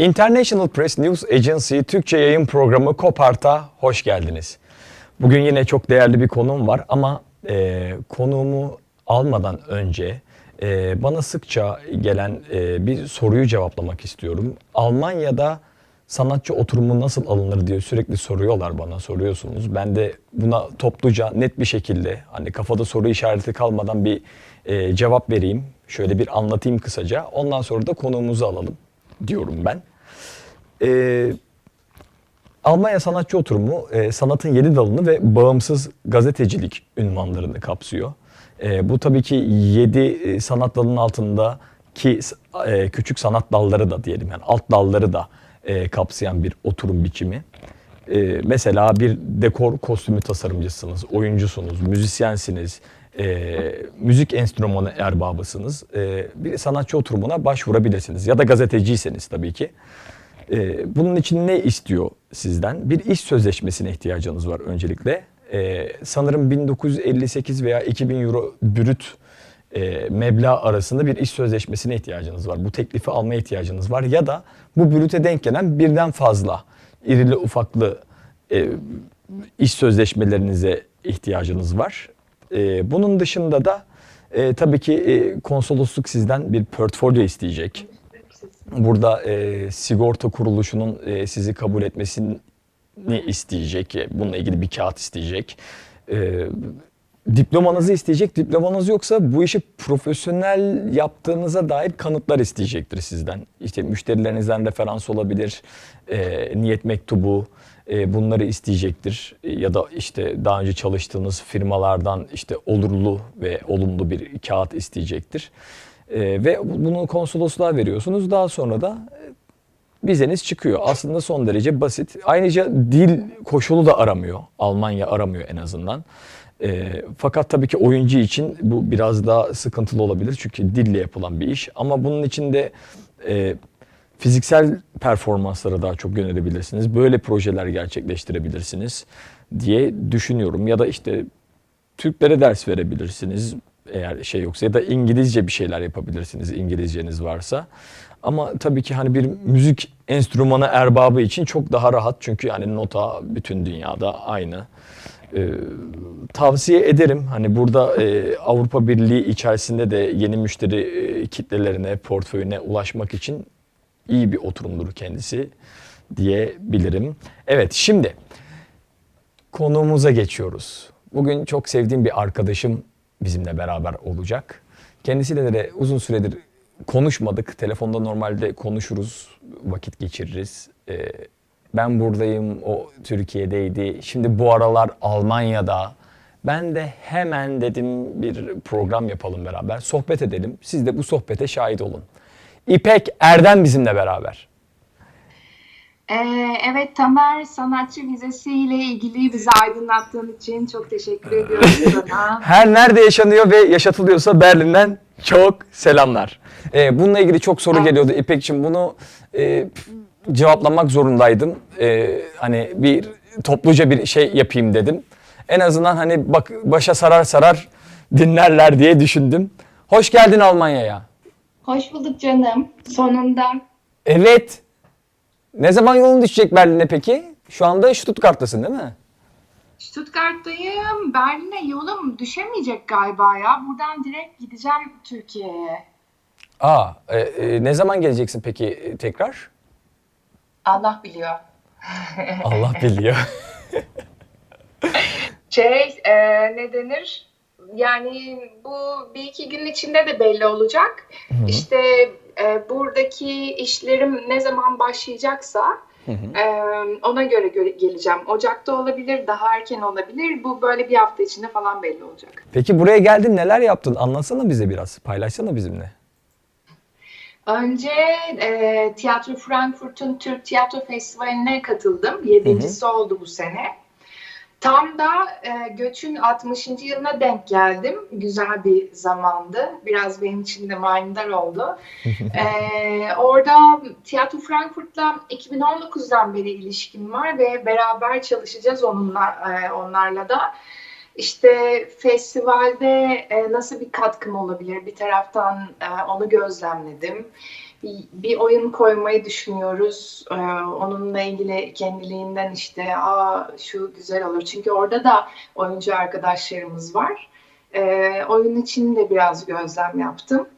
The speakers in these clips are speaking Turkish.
International Press News Agency Türkçe yayın programı Kopart'a hoş geldiniz. Bugün yine çok değerli bir konuğum var ama e, konuğumu almadan önce e, bana sıkça gelen e, bir soruyu cevaplamak istiyorum. Almanya'da sanatçı oturumu nasıl alınır diye sürekli soruyorlar bana, soruyorsunuz. Ben de buna topluca net bir şekilde hani kafada soru işareti kalmadan bir e, cevap vereyim. Şöyle bir anlatayım kısaca. Ondan sonra da konuğumuzu alalım diyorum ben. E, Almanya sanatçı oturumu e, sanatın yedi dalını ve bağımsız gazetecilik ünvanlarını kapsıyor. E, bu tabii ki yedi e, sanat dalının altındaki e, küçük sanat dalları da diyelim yani alt dalları da e, kapsayan bir oturum biçimi. E, mesela bir dekor kostümü tasarımcısınız, oyuncusunuz, müzisyensiniz, e, müzik enstrümanı erbabısınız. E, bir sanatçı oturumuna başvurabilirsiniz ya da gazeteciyseniz tabii ki. E, bunun için ne istiyor sizden? Bir iş sözleşmesine ihtiyacınız var öncelikle. E, sanırım 1958 veya 2000 euro brüt e, meblağ arasında bir iş sözleşmesine ihtiyacınız var. Bu teklifi almaya ihtiyacınız var ya da bu brüte denk gelen birden fazla irili ufaklı e, iş sözleşmelerinize ihtiyacınız var. E, bunun dışında da e, tabii ki e, konsolosluk sizden bir portfolyo isteyecek. Burada e, sigorta kuruluşunun e, sizi kabul etmesini isteyecek. E, bununla ilgili bir kağıt isteyecek. E, diplomanızı isteyecek. Diplomanız yoksa bu işi profesyonel yaptığınıza dair kanıtlar isteyecektir sizden. İşte müşterilerinizden referans olabilir, e, niyet mektubu, e, bunları isteyecektir. E, ya da işte daha önce çalıştığınız firmalardan işte olurlu ve olumlu bir kağıt isteyecektir. E, ve bunu konsolosluğa veriyorsunuz. Daha sonra da e, vizeniz çıkıyor. Aslında son derece basit. Ayrıca dil koşulu da aramıyor. Almanya aramıyor en azından. E, fakat tabii ki oyuncu için bu biraz daha sıkıntılı olabilir. Çünkü dille yapılan bir iş. Ama bunun için de e, fiziksel performanslara daha çok yönelebilirsiniz. Böyle projeler gerçekleştirebilirsiniz diye düşünüyorum. Ya da işte Türklere ders verebilirsiniz eğer şey yoksa ya da İngilizce bir şeyler yapabilirsiniz İngilizceniz varsa. Ama tabii ki hani bir müzik enstrümanı erbabı için çok daha rahat çünkü yani nota bütün dünyada aynı. Ee, tavsiye ederim hani burada e, Avrupa Birliği içerisinde de yeni müşteri e, kitlelerine, portföyüne ulaşmak için iyi bir oturumdur kendisi diyebilirim. Evet şimdi konuğumuza geçiyoruz. Bugün çok sevdiğim bir arkadaşım bizimle beraber olacak. Kendisiyle de uzun süredir konuşmadık. Telefonda normalde konuşuruz, vakit geçiririz. Ee, ben buradayım, o Türkiye'deydi. Şimdi bu aralar Almanya'da. Ben de hemen dedim bir program yapalım beraber. Sohbet edelim. Siz de bu sohbete şahit olun. İpek Erdem bizimle beraber. Ee, evet Tamer sanatçı vizesiyle ilgili bizi aydınlattığın için çok teşekkür ediyorum sana. Her nerede yaşanıyor ve yaşatılıyorsa Berlin'den çok selamlar. Ee, bununla ilgili çok soru geliyordu İpek'ciğim. Bunu e, cevaplamak zorundaydım. Ee, hani bir topluca bir şey yapayım dedim. En azından hani bak başa sarar sarar dinlerler diye düşündüm. Hoş geldin Almanya'ya. Hoş bulduk canım. Sonunda. Evet. Ne zaman yolun düşecek Berlin'e peki? Şu anda Stuttgart'tasın değil mi? Stuttgart'tayım. Berlin'e yolum düşemeyecek galiba ya. Buradan direkt gideceğim Türkiye'ye. Aa, e, e, ne zaman geleceksin peki e, tekrar? Allah biliyor. Allah biliyor. Şey e, ne denir? Yani bu bir iki gün içinde de belli olacak. İşte e, buradaki işlerim ne zaman başlayacaksa e, ona göre göre geleceğim. Ocakta olabilir, daha erken olabilir. Bu böyle bir hafta içinde falan belli olacak. Peki buraya geldin neler yaptın? Anlatsana bize biraz. Paylaşsana bizimle. Önce e, Tiyatro Frankfurt'un Türk Tiyatro Festivali'ne katıldım. Yedincisi oldu bu sene. Tam da e, göçün 60. yılına denk geldim. Güzel bir zamandı. Biraz benim için de manidar oldu. e, orada Tiyatro Frankfurt'la 2019'dan beri ilişkim var ve beraber çalışacağız onunla, e, onlarla da. işte festivalde e, nasıl bir katkım olabilir? Bir taraftan e, onu gözlemledim. Bir, oyun koymayı düşünüyoruz. E, onunla ilgili kendiliğinden işte Aa, şu güzel olur. Çünkü orada da oyuncu arkadaşlarımız var. E, oyun için de biraz gözlem yaptım.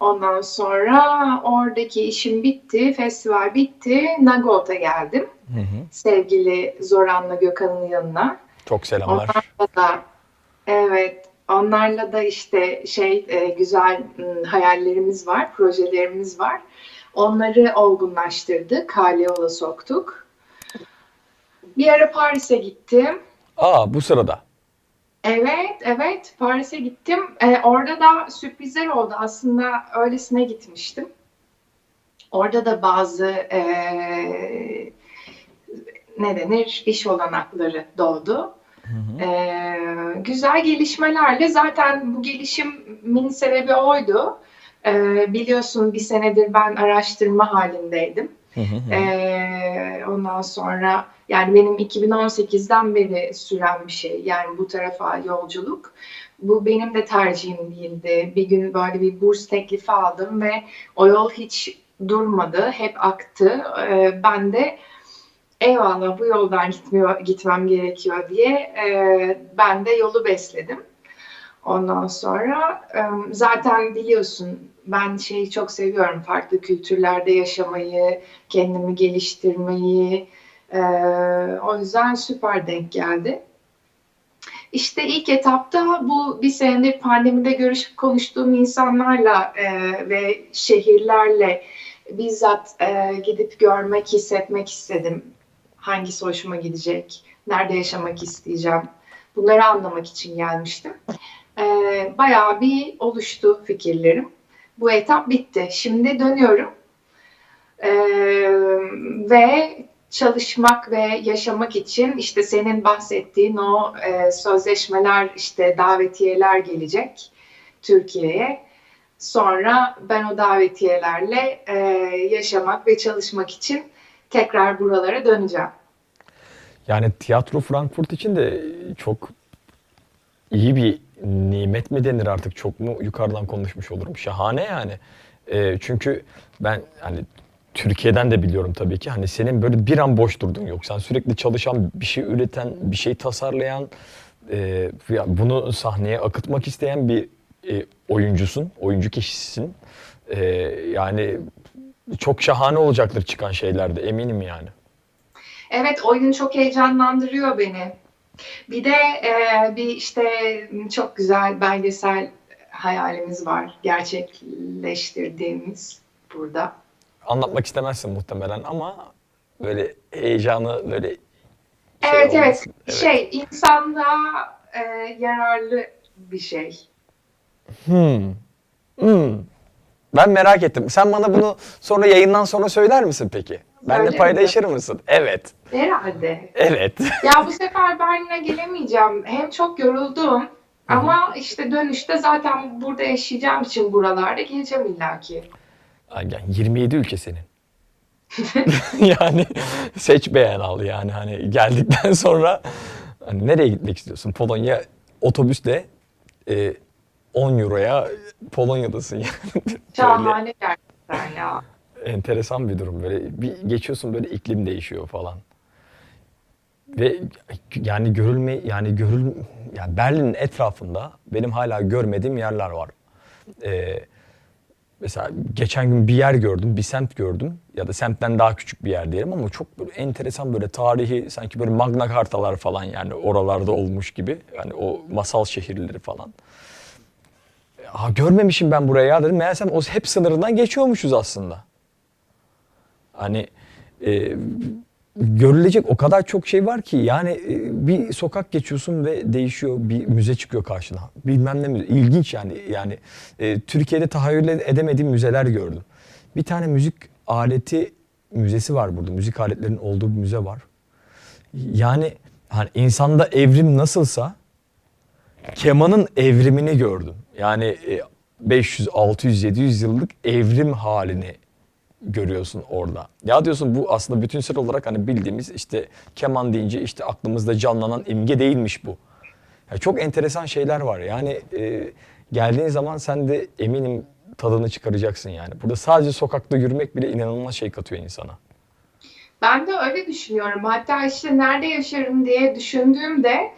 Ondan sonra oradaki işim bitti, festival bitti. Nagot'a geldim. Hı hı. Sevgili Zoran'la Gökhan'ın yanına. Çok selamlar. Onlarla da evet, onlarla da işte şey e, güzel m, hayallerimiz var, projelerimiz var. Onları olgunlaştırdık, hale yola soktuk. Bir ara Paris'e gittim. Aa bu sırada. Evet, evet. Paris'e gittim. Ee, orada da sürprizler oldu. Aslında öylesine gitmiştim. Orada da bazı eee, ne denir iş olanakları doğdu. Ee, güzel gelişmelerle zaten bu gelişimin sebebi oydu. Ee, biliyorsun bir senedir ben araştırma halindeydim. Hı hı hı. Ee, ondan sonra yani benim 2018'den beri süren bir şey. Yani bu tarafa yolculuk. Bu benim de tercihim değildi. Bir gün böyle bir burs teklifi aldım ve o yol hiç durmadı. Hep aktı. Ee, ben de eyvallah bu yoldan gitmiyor, gitmem gerekiyor diye e, ben de yolu besledim. Ondan sonra e, zaten biliyorsun ben şeyi çok seviyorum. Farklı kültürlerde yaşamayı, kendimi geliştirmeyi. E, o yüzden süper denk geldi. İşte ilk etapta bu bir senedir pandemide görüşüp konuştuğum insanlarla e, ve şehirlerle bizzat e, gidip görmek, hissetmek istedim. Hangisi hoşuma gidecek, nerede yaşamak isteyeceğim. Bunları anlamak için gelmiştim. E, bayağı bir oluştu fikirlerim. Bu etap bitti. Şimdi dönüyorum. E, ve çalışmak ve yaşamak için işte senin bahsettiğin o e, sözleşmeler, işte davetiyeler gelecek Türkiye'ye. Sonra ben o davetiyelerle e, yaşamak ve çalışmak için tekrar buralara döneceğim. Yani tiyatro Frankfurt için de çok iyi bir nimet mi denir artık çok mu yukarıdan konuşmuş olurum. Şahane yani. Ee, çünkü ben hani Türkiye'den de biliyorum tabii ki hani senin böyle bir an boş durdun yok. Sen sürekli çalışan, bir şey üreten, bir şey tasarlayan, e, bunu sahneye akıtmak isteyen bir e, oyuncusun, oyuncu kişisisin. E, yani çok şahane olacaktır çıkan şeylerde eminim yani. Evet, oyun çok heyecanlandırıyor beni. Bir de e, bir işte çok güzel belgesel hayalimiz var, gerçekleştirdiğimiz burada. Anlatmak istemezsin muhtemelen ama böyle heyecanı böyle şey Evet, evet. Evet. Şey, insanlığa e, yararlı bir şey. Hmm. Hmm. Ben merak ettim. Sen bana bunu sonra yayından sonra söyler misin peki? Ben de Söylerim paylaşır mısın? Evet. Herhalde. Evet. Ya bu sefer Berlin'e gelemeyeceğim. Hem çok yoruldum ama işte dönüşte zaten burada yaşayacağım için buralarda geleceğim illaki. Yani 27 ülke senin. yani seç beğen al yani hani geldikten sonra hani nereye gitmek istiyorsun? Polonya otobüsle e, 10 euroya Polonya'dasın yani. Şahane gerçekten ya. enteresan bir durum böyle bir geçiyorsun böyle iklim değişiyor falan. Ve yani görülme yani görül yani Berlin'in etrafında benim hala görmediğim yerler var. Ee, mesela geçen gün bir yer gördüm, bir semt gördüm ya da semtten daha küçük bir yer diyelim ama çok böyle enteresan böyle tarihi sanki böyle Magna Cartalar falan yani oralarda olmuş gibi. Yani o masal şehirleri falan. Ha, görmemişim ben buraya ya dedim. Meğersem o hep sınırından geçiyormuşuz aslında. Hani e, görülecek o kadar çok şey var ki yani e, bir sokak geçiyorsun ve değişiyor bir müze çıkıyor karşına. Bilmem ne müze. İlginç yani yani e, Türkiye'de tahayyül edemediğim müzeler gördüm. Bir tane müzik aleti müzesi var burada. Müzik aletlerinin olduğu bir müze var. Yani hani insanda evrim nasılsa kemanın evrimini gördüm. Yani e, 500, 600, 700 yıllık evrim halini görüyorsun orada. Ya diyorsun bu aslında bütünsel olarak hani bildiğimiz işte keman deyince işte aklımızda canlanan imge değilmiş bu. Ya çok enteresan şeyler var. Yani e, geldiğin zaman sen de eminim tadını çıkaracaksın yani. Burada sadece sokakta yürümek bile inanılmaz şey katıyor insana. Ben de öyle düşünüyorum. Hatta işte nerede yaşarım diye düşündüğümde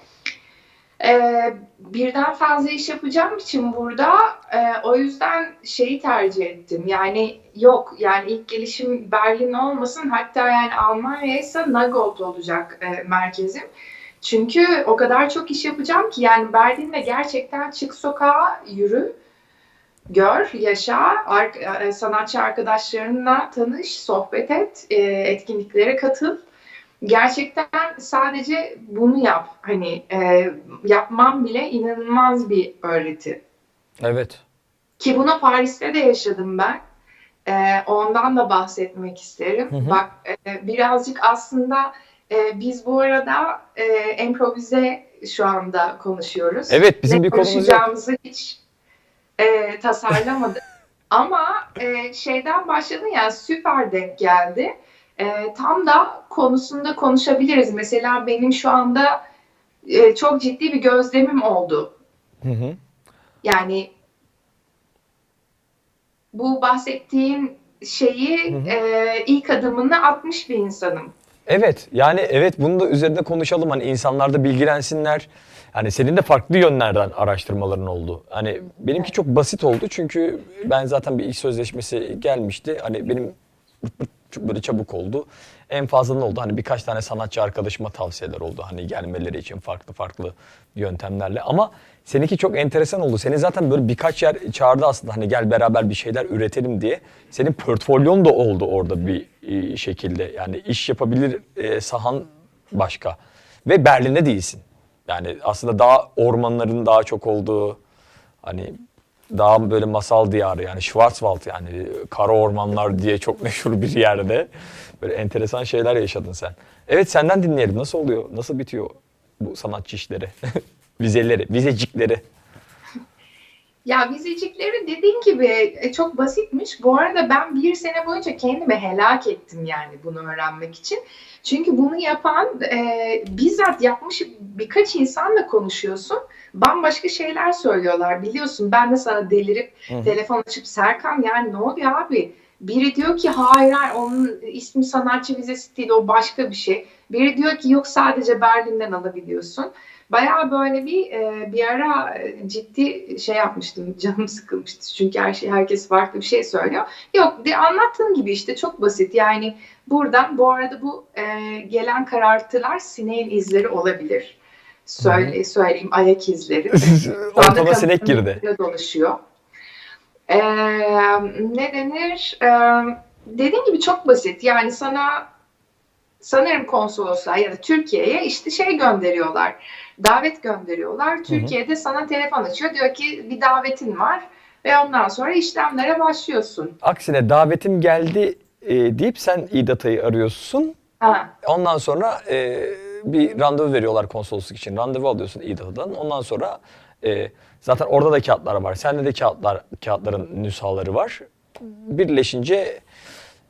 e, birden fazla iş yapacağım için burada e, o yüzden şeyi tercih ettim. Yani yok yani ilk gelişim Berlin olmasın hatta yani Almanya ise Nagold olacak e, merkezim. Çünkü o kadar çok iş yapacağım ki yani Berlin'de gerçekten çık sokağa yürü, gör, yaşa, e, sanatçı arkadaşlarınla tanış, sohbet et, e, etkinliklere katıl. Gerçekten sadece bunu yap. Hani e, yapmam bile inanılmaz bir öğreti. Evet. Ki bunu Paris'te de yaşadım ben. E, ondan da bahsetmek isterim. Hı hı. Bak e, birazcık aslında e, biz bu arada e, improvize şu anda konuşuyoruz. Evet bizim Ne bir konumuz yok. hiç e, tasarlamadık. Ama e, şeyden başladın ya süper denk geldi. E, tam da konusunda konuşabiliriz. Mesela benim şu anda e, çok ciddi bir gözlemim oldu. Hı hı. Yani bu bahsettiğin şeyi Hı hı. e, ilk adımını atmış bir insanım. Evet yani evet bunu da üzerinde konuşalım hani insanlar da bilgilensinler. Hani senin de farklı yönlerden araştırmaların oldu. Hani benimki çok basit oldu çünkü ben zaten bir iş sözleşmesi gelmişti. Hani benim böyle çabuk oldu. En fazla ne oldu? Hani birkaç tane sanatçı arkadaşıma tavsiyeler oldu. Hani gelmeleri için farklı farklı yöntemlerle. Ama seninki çok enteresan oldu. Seni zaten böyle birkaç yer çağırdı aslında. Hani gel beraber bir şeyler üretelim diye. Senin portfolyon da oldu orada bir e, şekilde. Yani iş yapabilir e, sahan başka. Ve Berlin'de değilsin. Yani aslında daha ormanların daha çok olduğu hani daha böyle masal diyarı yani Schwarzwald yani kara ormanlar diye çok meşhur bir yerde. Böyle enteresan şeyler yaşadın sen. Evet senden dinleyelim. Nasıl oluyor? Nasıl bitiyor bu sanatçı işleri? Vizeleri, vizecikleri. Ya vizecikleri dediğin gibi e, çok basitmiş. Bu arada ben bir sene boyunca kendimi helak ettim yani bunu öğrenmek için. Çünkü bunu yapan e, bizzat yapmış birkaç insanla konuşuyorsun. Bambaşka şeyler söylüyorlar biliyorsun. Ben de sana delirip Hı telefon açıp Serkan yani ne oluyor abi? Biri diyor ki hayır hayır onun ismi sanatçı vizesi değil o başka bir şey. Biri diyor ki yok sadece Berlin'den alabiliyorsun. Bayağı böyle bir e, bir ara e, ciddi şey yapmıştım. Canım sıkılmıştı. Çünkü her şey herkes farklı bir şey söylüyor. Yok de anlattığım gibi işte çok basit. Yani buradan bu arada bu e, gelen karartılar sineğin izleri olabilir. Söyle, söyleyeyim ayak izleri. Ortama sinek girdi. Dolaşıyor. Ee, ne denir? Ee, dediğim gibi çok basit. Yani sana sanırım konsoloslar ya da Türkiye'ye işte şey gönderiyorlar. Davet gönderiyorlar. Türkiye'de sana telefon açıyor. Diyor ki bir davetin var. Ve ondan sonra işlemlere başlıyorsun. Aksine davetim geldi e, deyip sen İDAT'ayı arıyorsun. Ha. Ondan sonra e, bir randevu veriyorlar konsolosluk için. Randevu alıyorsun İDAT'dan. Ondan sonra e, zaten orada da kağıtlar var. Sende de kağıtlar, kağıtların nüshaları var. Birleşince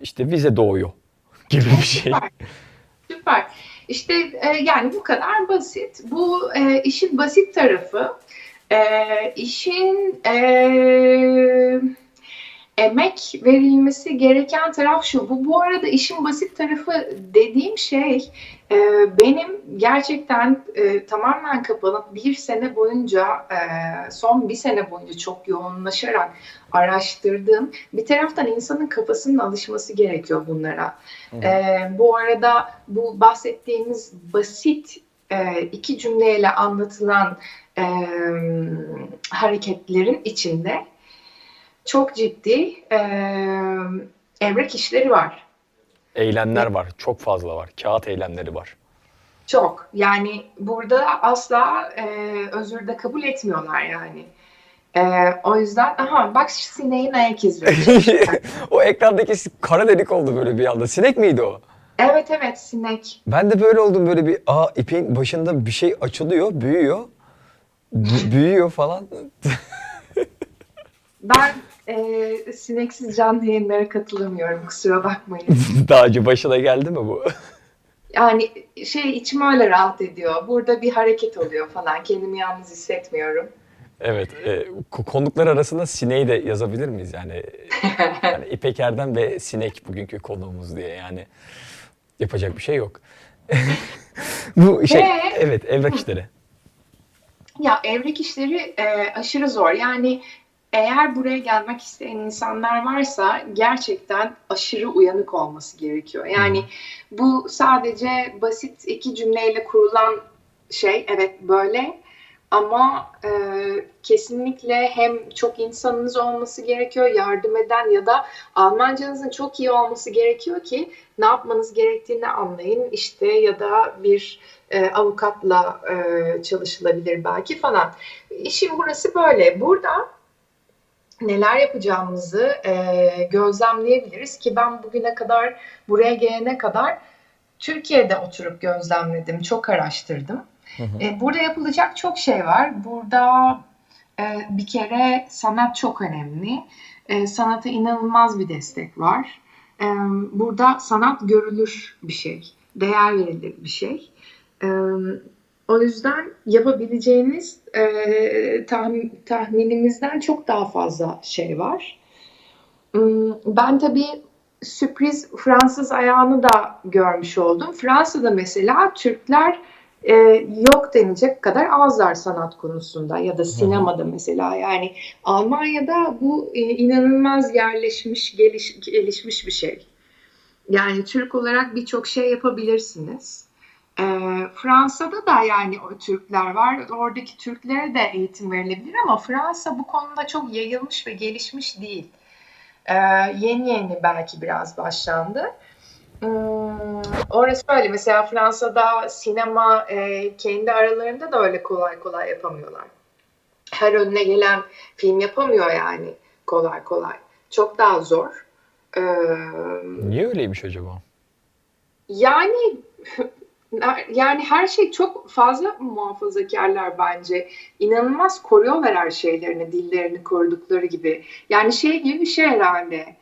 işte vize doğuyor gibi bir şey. Süper. İşte e, yani bu kadar basit. Bu e, işin basit tarafı. E, işin e, emek verilmesi gereken taraf şu. Bu bu arada işin basit tarafı dediğim şey benim gerçekten e, tamamen kapanıp bir sene boyunca e, son bir sene boyunca çok yoğunlaşarak araştırdığım bir taraftan insanın kafasının alışması gerekiyor bunlara. E, bu arada bu bahsettiğimiz basit e, iki cümleyle anlatılan e, hareketlerin içinde çok ciddi e, evrak işleri var. Eylemler var. Çok fazla var. Kağıt eylemleri var. Çok. Yani burada asla e, özür de kabul etmiyorlar yani. E, o yüzden aha bak sineğin ayak izleri. o ekrandaki kara delik oldu böyle bir anda. Sinek miydi o? evet evet sinek. Ben de böyle oldum böyle bir aa ipin başında bir şey açılıyor, büyüyor. B- büyüyor falan. Ben e, sineksiz canlı yayınlara katılamıyorum kusura bakmayın. Daha önce başına geldi mi bu? Yani şey içim öyle rahat ediyor. Burada bir hareket oluyor falan. Kendimi yalnız hissetmiyorum. Evet, e, ko- konuklar arasında sineği de yazabilir miyiz? Yani, yani İpek Erdem ve sinek bugünkü konuğumuz diye yani yapacak bir şey yok. Bu şey, Ve- evet evrak işleri. Ya evrak işleri e, aşırı zor. Yani eğer buraya gelmek isteyen insanlar varsa gerçekten aşırı uyanık olması gerekiyor. Yani bu sadece basit iki cümleyle kurulan şey evet böyle ama e, kesinlikle hem çok insanınız olması gerekiyor yardım eden ya da Almancanızın çok iyi olması gerekiyor ki ne yapmanız gerektiğini anlayın işte ya da bir e, avukatla e, çalışılabilir belki falan. İşin burası böyle. Burada neler yapacağımızı e, gözlemleyebiliriz ki ben bugüne kadar buraya gelene kadar Türkiye'de oturup gözlemledim, çok araştırdım. E, burada yapılacak çok şey var. Burada e, bir kere sanat çok önemli. E, sanata inanılmaz bir destek var. E, burada sanat görülür bir şey, değer verilir bir şey. E, o yüzden yapabileceğiniz e, tahmin, tahminimizden çok daha fazla şey var. Hmm, Ben tabii sürpriz Fransız ayağını da görmüş oldum. Fransa'da mesela Türkler e, yok denecek kadar azlar sanat konusunda ya da sinemada mesela. Yani Almanya'da bu e, inanılmaz yerleşmiş, geliş, gelişmiş bir şey. Yani Türk olarak birçok şey yapabilirsiniz. E, Fransa'da da yani o Türkler var. Oradaki Türklere de eğitim verilebilir ama Fransa bu konuda çok yayılmış ve gelişmiş değil. E, yeni yeni belki biraz başlandı. Hmm, orası öyle. Mesela Fransa'da sinema e, kendi aralarında da öyle kolay kolay yapamıyorlar. Her önüne gelen film yapamıyor yani kolay kolay. Çok daha zor. Ee, Niye öyleymiş acaba? yani yani her şey çok fazla muhafazakarlar bence. İnanılmaz koruyorlar her şeylerini, dillerini korudukları gibi. Yani şey gibi bir şey herhalde.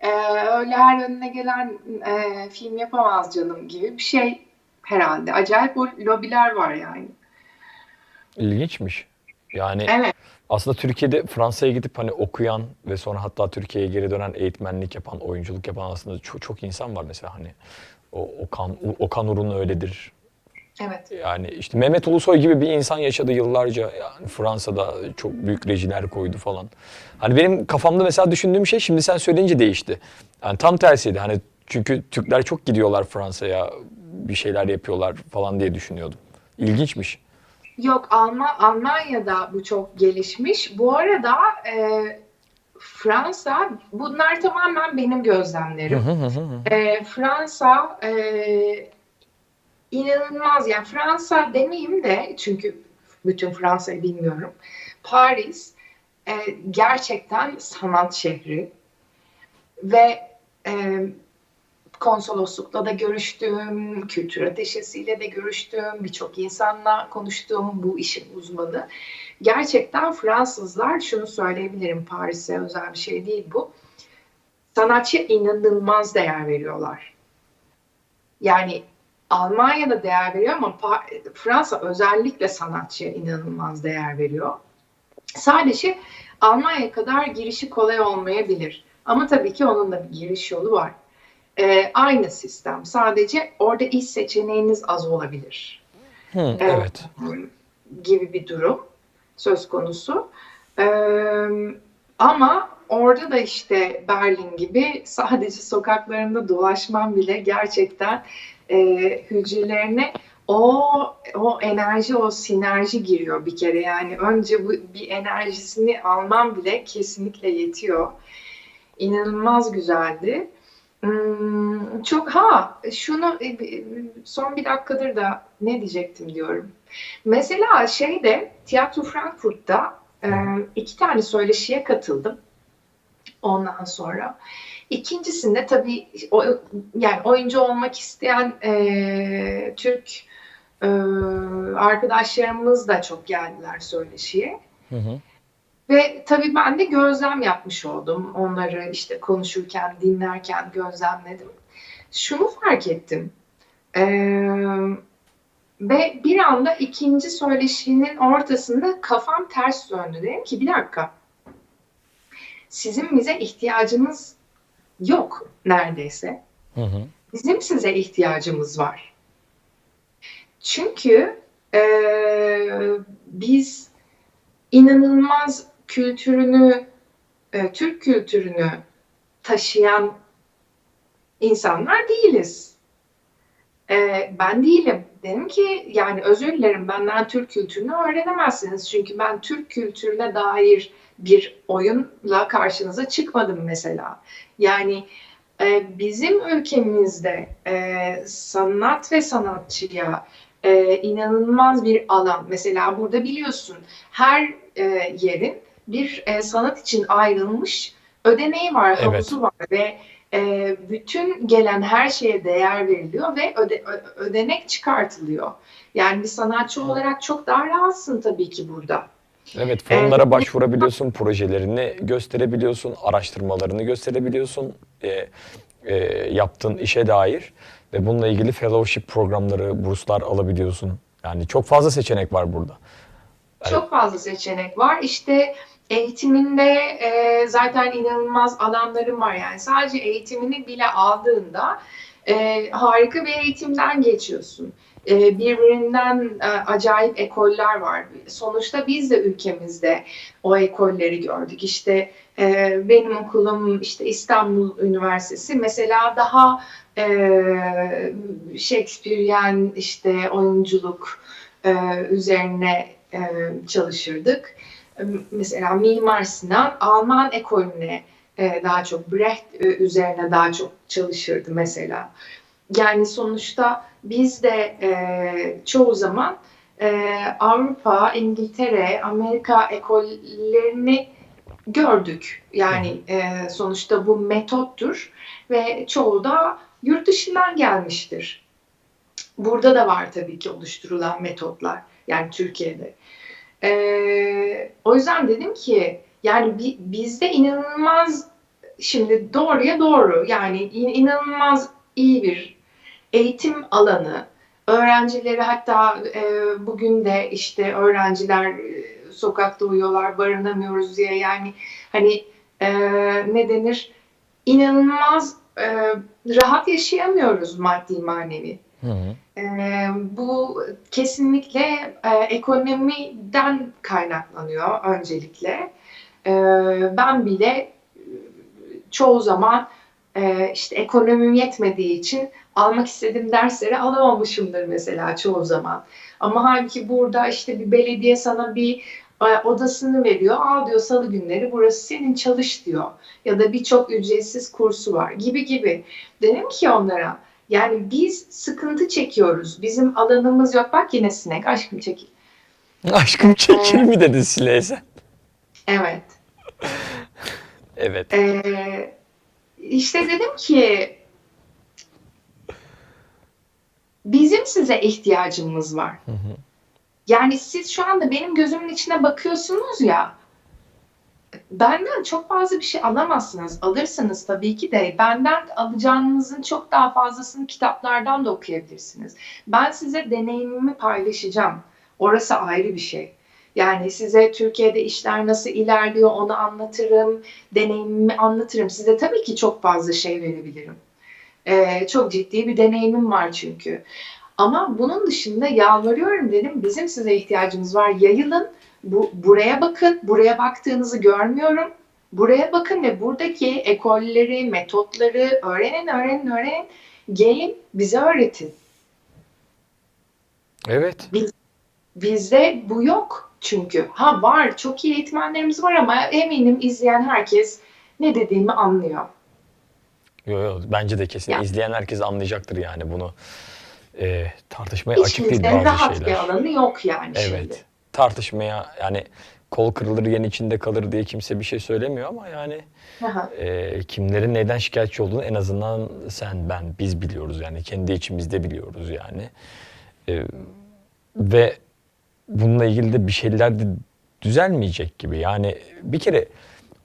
Ee, öyle her önüne gelen e, film yapamaz canım gibi bir şey herhalde. Acayip o lobiler var yani. İlginçmiş. Yani Evet. aslında Türkiye'de Fransa'ya gidip hani okuyan ve sonra hatta Türkiye'ye geri dönen eğitmenlik yapan, oyunculuk yapan aslında çok, çok insan var mesela hani. O Okan, Okan Urun öyledir. Evet. Yani işte Mehmet Ulusoy gibi bir insan yaşadı yıllarca. Yani Fransa'da çok büyük rejiler koydu falan. Hani benim kafamda mesela düşündüğüm şey şimdi sen söyleyince değişti. Yani tam tersiydi. Hani çünkü Türkler çok gidiyorlar Fransa'ya bir şeyler yapıyorlar falan diye düşünüyordum. İlginçmiş. Yok Alman Almanya'da bu çok gelişmiş. Bu arada e, Fransa bunlar tamamen benim gözlemlerim. E, Fransa e, inanılmaz yani Fransa demeyeyim de çünkü bütün Fransa'yı bilmiyorum. Paris e, gerçekten sanat şehri ve e, konsoloslukla da görüştüğüm, kültür ateşesiyle de görüştüğüm, birçok insanla konuştuğum bu işin uzmanı. Gerçekten Fransızlar şunu söyleyebilirim Paris'e özel bir şey değil bu. Sanatçıya inanılmaz değer veriyorlar. Yani Almanya'da değer veriyor ama Fransa özellikle sanatçıya inanılmaz değer veriyor. Sadece Almanya kadar girişi kolay olmayabilir. Ama tabii ki onun da bir giriş yolu var. Ee, aynı sistem. Sadece orada iş seçeneğiniz az olabilir. Hı, evet. Gibi bir durum söz konusu. Ee, ama orada da işte Berlin gibi sadece sokaklarında dolaşman bile gerçekten e, hücrelerine o o enerji, o sinerji giriyor bir kere. Yani önce bu bir enerjisini alman bile kesinlikle yetiyor. İnanılmaz güzeldi. Hmm, çok ha şunu e, son bir dakikadır da ne diyecektim diyorum. Mesela şeyde Tiyatro Frankfurt'ta e, iki tane söyleşiye katıldım. Ondan sonra ikincisinde tabii o, yani oyuncu olmak isteyen e, Türk e, arkadaşlarımız da çok geldiler söyleşiye. Hı hı. Ve tabii ben de gözlem yapmış oldum. Onları işte konuşurken, dinlerken gözlemledim. Şunu fark ettim. Ee, ve bir anda ikinci söyleşinin ortasında kafam ters döndü. Dedim ki bir dakika. Sizin bize ihtiyacınız yok neredeyse. Hı hı. Bizim size ihtiyacımız var. Çünkü eee, biz inanılmaz kültürünü, e, Türk kültürünü taşıyan insanlar değiliz. Eee, ben değilim. Dedim ki yani özür dilerim benden Türk kültürünü öğrenemezsiniz. Çünkü ben Türk kültürüne dair bir oyunla karşınıza çıkmadım mesela. Yani e, bizim ülkemizde e, sanat ve sanatçıya e, inanılmaz bir alan. Mesela burada biliyorsun her e, yerin bir e, sanat için ayrılmış ödeneği var, Evet. havuzu var ve e, bütün gelen her şeye değer veriliyor ve öde- ödenek çıkartılıyor. Yani bir sanatçı olarak çok daha rahatsın tabii ki burada. Evet, fonlara başvurabiliyorsun, projelerini gösterebiliyorsun, araştırmalarını gösterebiliyorsun, e, e, yaptığın işe dair ve bununla ilgili fellowship programları, burslar alabiliyorsun. Yani çok fazla seçenek var burada. Çok fazla seçenek var. İşte eğitiminde e, zaten inanılmaz alanlarım var. Yani sadece eğitimini bile aldığında e, harika bir eğitimden geçiyorsun. E, birbirinden e, acayip ekoller var. Sonuçta biz de ülkemizde o ekolleri gördük. İşte e, benim okulum işte İstanbul Üniversitesi mesela daha e, Shakespearean işte oyunculuk e, üzerine e, çalışırdık. E, Mesela Mimar Sinan Alman ekolüne e, daha çok Brecht e, üzerine daha çok çalışırdı mesela. Yani sonuçta biz de e, çoğu zaman Avrupa, İngiltere, Amerika ekollerini gördük. Yani sonuçta bu metottur ve çoğu da yurt dışından gelmiştir. Burada da var tabii ki oluşturulan metotlar. Yani Türkiye'de. Ee, o yüzden dedim ki yani bi- bizde inanılmaz şimdi doğruya doğru yani in- inanılmaz iyi bir eğitim alanı. Öğrencileri hatta e, bugün de işte öğrenciler e, sokakta uyuyorlar barınamıyoruz diye yani hani e, ne denir inanılmaz e, rahat yaşayamıyoruz maddi manevi. Hı hı. Ee, bu kesinlikle e, ekonomiden kaynaklanıyor öncelikle. Ee, ben bile e, çoğu zaman e, işte ekonomim yetmediği için almak istediğim dersleri alamamışımdır mesela çoğu zaman. Ama halbuki burada işte bir belediye sana bir e, odasını veriyor. Al diyor salı günleri burası senin çalış diyor. Ya da birçok ücretsiz kursu var gibi gibi. Dedim ki onlara yani biz sıkıntı çekiyoruz. Bizim alanımız yok. Bak yine sinek. Aşkım çekil. Aşkım çekil mi dedin Sile'ye sen? Evet. Evet. Ee, işte dedim ki bizim size ihtiyacımız var. Hı hı. Yani siz şu anda benim gözümün içine bakıyorsunuz ya. Benden çok fazla bir şey alamazsınız. Alırsınız tabii ki de. Benden alacağınızın çok daha fazlasını kitaplardan da okuyabilirsiniz. Ben size deneyimimi paylaşacağım. Orası ayrı bir şey. Yani size Türkiye'de işler nasıl ilerliyor onu anlatırım. Deneyimimi anlatırım. Size tabii ki çok fazla şey verebilirim. Ee, çok ciddi bir deneyimim var çünkü. Ama bunun dışında yalvarıyorum dedim. Bizim size ihtiyacımız var. Yayılın. Bu, buraya bakın. Buraya baktığınızı görmüyorum. Buraya bakın ve buradaki ekolleri, metotları öğrenin, öğrenin, öğrenin. Gelin bize öğretin. Evet. Bizde bu yok çünkü. Ha var, çok iyi eğitmenlerimiz var ama eminim izleyen herkes ne dediğimi anlıyor. Yo, yo, bence de kesin. Ya. İzleyen herkes anlayacaktır yani bunu. E, tartışmaya açık değil bazı rahat şeyler. bir alanı yok yani şimdi. Tartışmaya yani kol kırılır yen içinde kalır diye kimse bir şey söylemiyor ama yani Aha. e, kimlerin neyden şikayetçi olduğunu en azından sen, ben, biz biliyoruz yani. Kendi içimizde biliyoruz yani. E, ve bununla ilgili de bir şeyler de düzelmeyecek gibi. Yani bir kere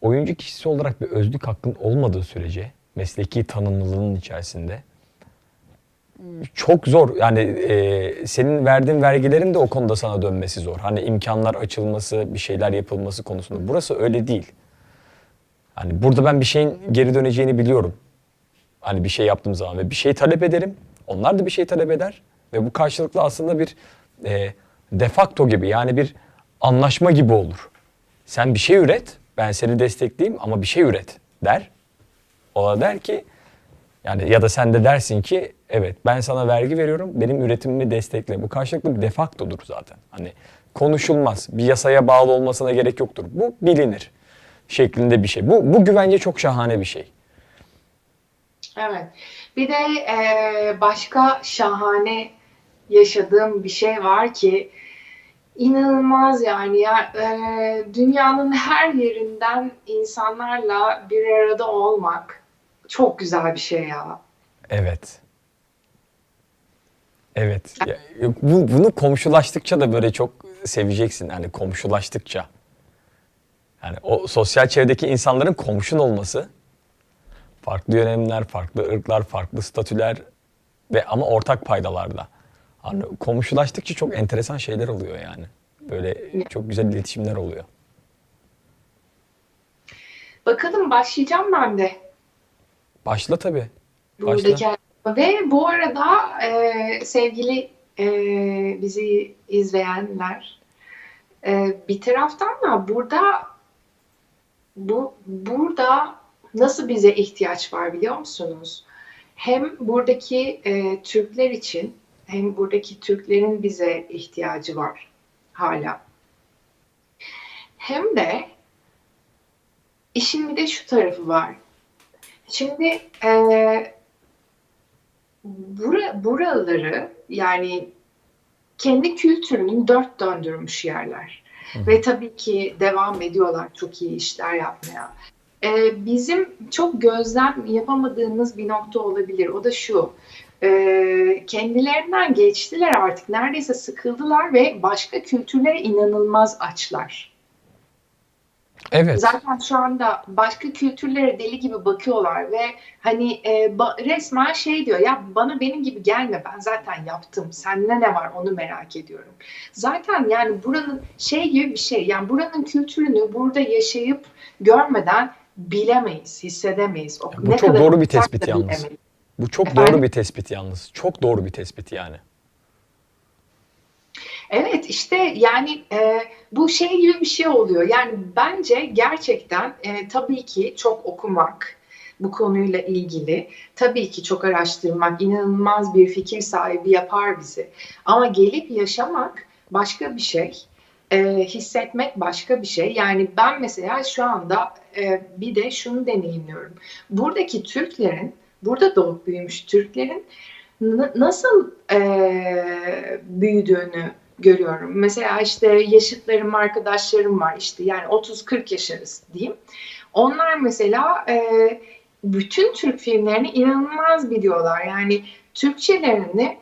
oyuncu kişisi olarak bir özlük hakkın olmadığı sürece mesleki tanımlılığının içerisinde çok zor. Yani e, senin verdiğin vergilerin de o konuda sana dönmesi zor. Hani imkanlar açılması, bir şeyler yapılması konusunda. Burası öyle değil. Hani burada ben bir şeyin geri döneceğini biliyorum. Hani bir şey yaptığım zaman ve bir şey talep ederim. Onlar da bir şey talep eder. Ve bu karşılıklı aslında bir e, de facto gibi yani bir anlaşma gibi olur. Sen bir şey üret, ben seni destekleyeyim ama bir şey üret der. O da der ki yani ya da sen de dersin ki evet ben sana vergi veriyorum benim üretimimi destekle. Bu karşılıklı bir defaktodur zaten. Hani konuşulmaz. Bir yasaya bağlı olmasına gerek yoktur. Bu bilinir şeklinde bir şey. Bu, bu güvence çok şahane bir şey. Evet. Bir de e, başka şahane yaşadığım bir şey var ki inanılmaz yani ya e, dünyanın her yerinden insanlarla bir arada olmak çok güzel bir şey ya. Evet. Evet. Ya, bu, bunu komşulaştıkça da böyle çok seveceksin. Yani komşulaştıkça. Yani o sosyal çevredeki insanların komşun olması farklı dönemler, farklı ırklar, farklı statüler ve ama ortak paydalarda. Hani komşulaştıkça çok enteresan şeyler oluyor yani. Böyle çok güzel iletişimler oluyor. Bakalım başlayacağım ben de. Başla tabii. Buradaki ve bu arada e, sevgili e, bizi izleyenler e, bir taraftan da burada bu burada nasıl bize ihtiyaç var biliyor musunuz? Hem buradaki e, Türkler için hem buradaki Türklerin bize ihtiyacı var hala. Hem de işin bir de şu tarafı var. Şimdi e, bura, buraları yani kendi kültürünün dört döndürmüş yerler. Hı. Ve tabii ki devam ediyorlar çok iyi işler yapmaya. Ee, bizim çok gözlem yapamadığımız bir nokta olabilir. O da şu. E, kendilerinden geçtiler artık. Neredeyse sıkıldılar ve başka kültürlere inanılmaz açlar. Evet. Zaten şu anda başka kültürlere deli gibi bakıyorlar ve hani e, ba, resmen şey diyor ya bana benim gibi gelme ben zaten yaptım. Sende ne var onu merak ediyorum. Zaten yani buranın şey gibi bir şey yani buranın kültürünü burada yaşayıp görmeden bilemeyiz, hissedemeyiz. O, Bu ne çok doğru bir tespit yalnız. Bilemeyiz. Bu çok Efendim? doğru bir tespit yalnız. Çok doğru bir tespit yani. Evet işte yani e, bu şey gibi bir şey oluyor. Yani bence gerçekten e, tabii ki çok okumak bu konuyla ilgili tabii ki çok araştırmak inanılmaz bir fikir sahibi yapar bizi. Ama gelip yaşamak başka bir şey. E, hissetmek başka bir şey. Yani ben mesela şu anda e, bir de şunu deneyimliyorum. Buradaki Türklerin, burada doğup büyümüş Türklerin nasıl e, büyüdüğünü görüyorum. Mesela işte yaşıtlarım, arkadaşlarım var işte yani 30-40 yaşarız diyeyim. Onlar mesela e, bütün Türk filmlerini inanılmaz biliyorlar. Yani Türkçelerini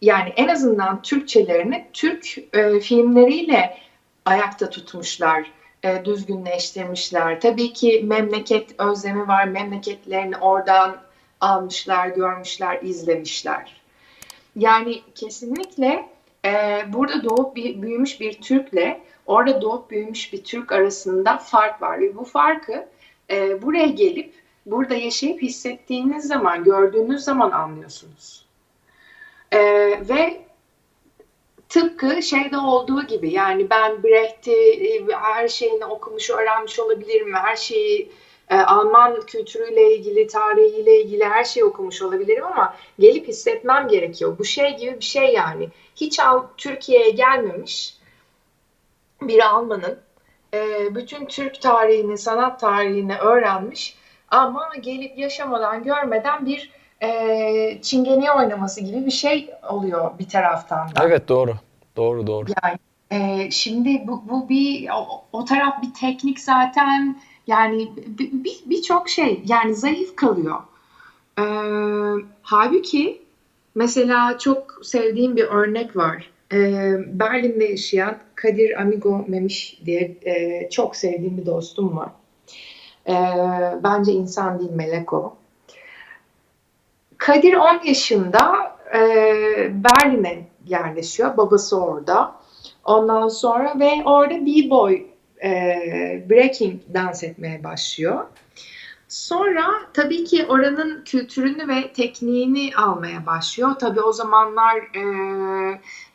yani en azından Türkçelerini Türk e, filmleriyle ayakta tutmuşlar, e, düzgünleştirmişler. Tabii ki memleket özlemi var, memleketlerini oradan almışlar, görmüşler, izlemişler. Yani kesinlikle e, burada doğup büyümüş bir Türk'le orada doğup büyümüş bir Türk arasında fark var ve bu farkı e, buraya gelip burada yaşayıp hissettiğiniz zaman, gördüğünüz zaman anlıyorsunuz. E, ve tıpkı şeyde olduğu gibi yani ben Brecht'i e, her şeyini okumuş, öğrenmiş olabilirim her şeyi e, Alman kültürüyle ilgili, tarihiyle ilgili her şeyi okumuş olabilirim ama gelip hissetmem gerekiyor. Bu şey gibi bir şey yani. Hiç Türkiye'ye gelmemiş bir Almanın e, bütün Türk tarihini, sanat tarihini öğrenmiş ama gelip yaşamadan, görmeden bir e, çingene oynaması gibi bir şey oluyor bir taraftan da. Evet doğru. Doğru doğru. Yani e, şimdi bu, bu bir o, o taraf bir teknik zaten yani birçok bir, şey yani zayıf kalıyor. Ee, halbuki mesela çok sevdiğim bir örnek var. Ee, Berlin'de yaşayan Kadir Amigo Memiş diye e, çok sevdiğim bir dostum var. Ee, bence insan değil melek o. Kadir 10 yaşında e, Berlin'e yerleşiyor. Babası orada. Ondan sonra ve orada b-boy e, breaking dans etmeye başlıyor. Sonra tabii ki oranın kültürünü ve tekniğini almaya başlıyor. Tabii o zamanlar e,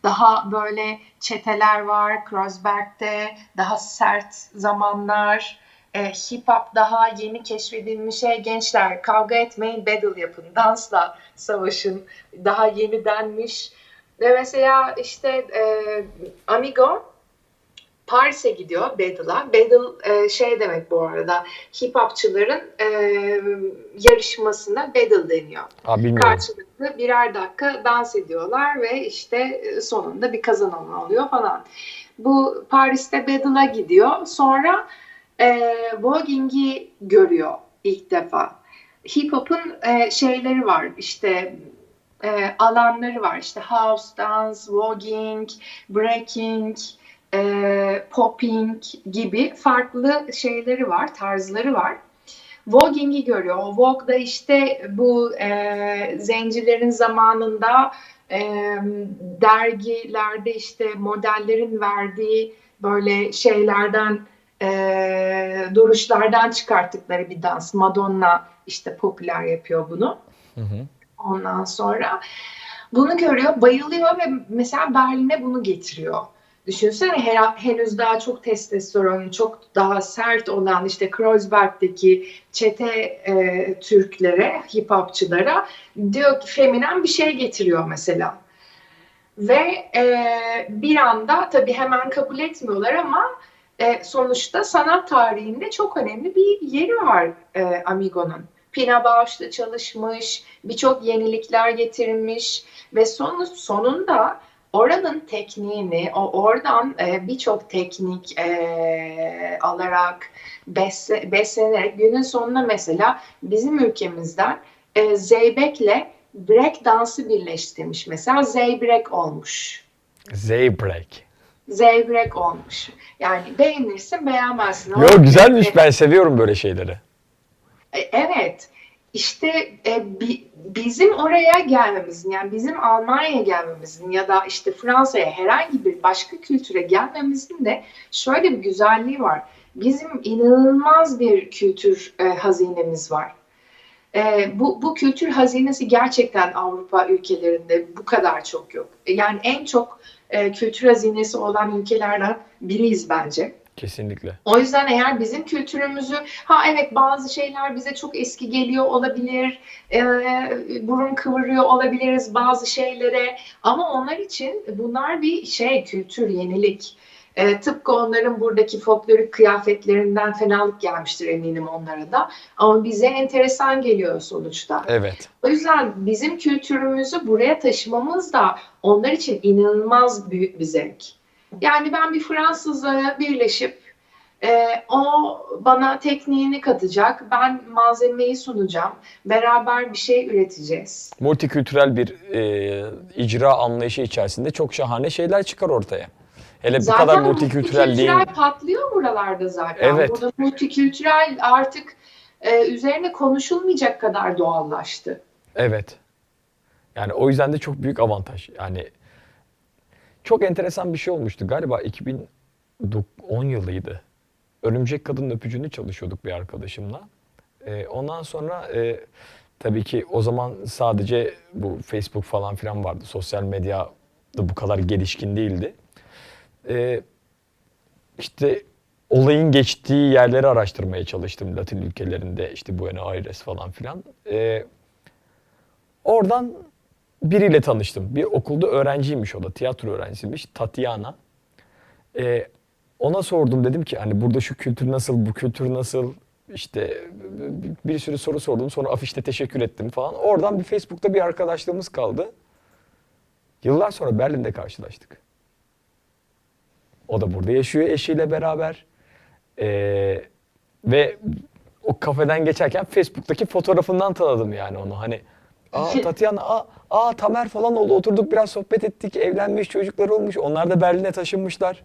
daha böyle çeteler var, Kreuzberg'de daha sert zamanlar, e, hip hop daha yeni keşfedilmiş şey. Gençler kavga etmeyin, battle yapın, dansla savaşın, daha yeni denmiş. Ve mesela işte e, Amigo Paris'e gidiyor Battle'a. Battle e, şey demek bu arada hip hopçıların e, yarışmasına battle deniyor. Aa, bilmiyorum. Karşılıklı birer dakika dans ediyorlar ve işte e, sonunda bir kazanan oluyor falan. Bu Paris'te Battle'a gidiyor. Sonra e, voguing'i görüyor ilk defa. Hip hop'un e, şeyleri var işte e, alanları var işte house dance, voguing, breaking, e, popping gibi farklı şeyleri var, tarzları var. Voguing'i görüyor. O Vogue da işte bu e, zencilerin zamanında e, dergilerde işte modellerin verdiği böyle şeylerden e, duruşlardan çıkarttıkları bir dans. Madonna işte popüler yapıyor bunu. Hı hı. Ondan sonra bunu görüyor, bayılıyor ve mesela Berlin'e bunu getiriyor. Düşünsene her, henüz daha çok testosteron, çok daha sert olan işte Kreuzberg'deki çete e, Türklere, hip hopçılara diyor ki feminen bir şey getiriyor mesela. Ve e, bir anda tabii hemen kabul etmiyorlar ama e, sonuçta sanat tarihinde çok önemli bir yeri var e, Amigo'nun. Pina Bausch'ta çalışmış, birçok yenilikler getirmiş ve sonu, sonunda oranın tekniğini, o oradan e, birçok teknik e, alarak, besle, beslenerek günün sonunda mesela bizim ülkemizden e, Zeybek'le break dansı birleştirmiş. Mesela Zeybek olmuş. Zeybreak. Zeybek olmuş. Yani beğenirsin beğenmezsin. ama- Yo güzelmiş ben seviyorum böyle şeyleri. E, Evet. İşte e, bi- bizim oraya gelmemizin yani bizim Almanya'ya gelmemizin ya da işte Fransa'ya herhangi bir başka kültüre gelmemizin de şöyle bir güzelliği var. Bizim inanılmaz bir kültür e, hazinemiz var. E, bu, bu kültür hazinesi gerçekten Avrupa ülkelerinde bu kadar çok yok. E, Yani en çok e, kültür hazinesi olan ülkelerden biriyiz bence. Kesinlikle. O yüzden eğer bizim kültürümüzü, ha evet bazı şeyler bize çok eski geliyor olabilir, e, burun kıvırıyor olabiliriz bazı şeylere ama onlar için bunlar bir şey, kültür, yenilik. E, tıpkı onların buradaki folklorik kıyafetlerinden fenalık gelmiştir eminim onlara da. Ama bize enteresan geliyor sonuçta. Evet. O yüzden bizim kültürümüzü buraya taşımamız da onlar için inanılmaz büyük bir zevk. Yani ben bir Fransızla birleşip e, o bana tekniğini katacak, ben malzemeyi sunacağım, beraber bir şey üreteceğiz. Multikültürel bir e, icra anlayışı içerisinde çok şahane şeyler çıkar ortaya. Hele bu kadar multikültürelliğin multikültürel patlıyor buralarda zaten. Evet. Burada multikültürel artık e, üzerine konuşulmayacak kadar doğallaştı. Evet. Yani o yüzden de çok büyük avantaj. Yani çok enteresan bir şey olmuştu. Galiba 2010 yılıydı. Örümcek Kadının Öpücüğünü çalışıyorduk bir arkadaşımla. Ee, ondan sonra e, tabii ki o zaman sadece bu Facebook falan filan vardı. Sosyal medya da bu kadar gelişkin değildi. Ee, işte olayın geçtiği yerleri araştırmaya çalıştım. Latin ülkelerinde işte Buenos Aires falan filan. Ee, Oradan biriyle tanıştım. Bir okulda öğrenciymiş o da. Tiyatro öğrencisiymiş. Tatiana. Ee, ona sordum dedim ki hani burada şu kültür nasıl, bu kültür nasıl? İşte bir sürü soru sordum. Sonra afişte teşekkür ettim falan. Oradan bir Facebook'ta bir arkadaşlığımız kaldı. Yıllar sonra Berlin'de karşılaştık. O da burada yaşıyor eşiyle beraber. Ee, ve o kafeden geçerken Facebook'taki fotoğrafından tanıdım yani onu. Hani aa Tatiana, aa, aa Tamer falan oldu. Oturduk biraz sohbet ettik. Evlenmiş, çocuklar olmuş. Onlar da Berlin'e taşınmışlar.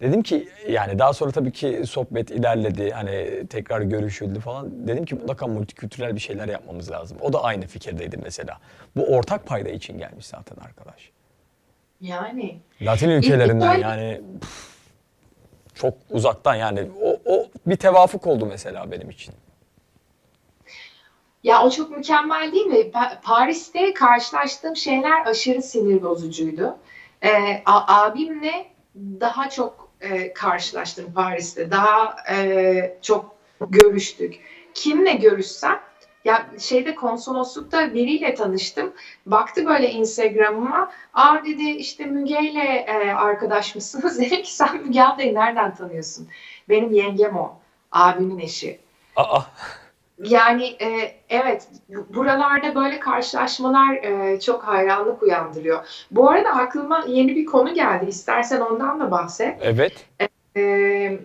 Dedim ki yani daha sonra tabii ki sohbet ilerledi. Hani tekrar görüşüldü falan. Dedim ki mutlaka multikültürel bir şeyler yapmamız lazım. O da aynı fikirdeydi mesela. Bu ortak payda için gelmiş zaten arkadaş. Yani Latin ülkelerinden İlk- yani püf, çok uzaktan yani o, o bir tevafuk oldu mesela benim için. Ya o çok mükemmel değil mi? Pa- Paris'te karşılaştığım şeyler aşırı sinir bozucuydu. Ee, abimle daha çok e, karşılaştım Paris'te. Daha e, çok görüştük. Kimle görüşsem ya şeyde konsoloslukta biriyle tanıştım. Baktı böyle Instagram'ıma. Aa dedi işte Müge'yle e, arkadaş mısınız? Dedim ki sen Müge ablayı nereden tanıyorsun? Benim yengem o. Abimin eşi. Aa Yani e, evet bu- buralarda böyle karşılaşmalar e, çok hayranlık uyandırıyor. Bu arada aklıma yeni bir konu geldi. İstersen ondan da bahset. evet. E,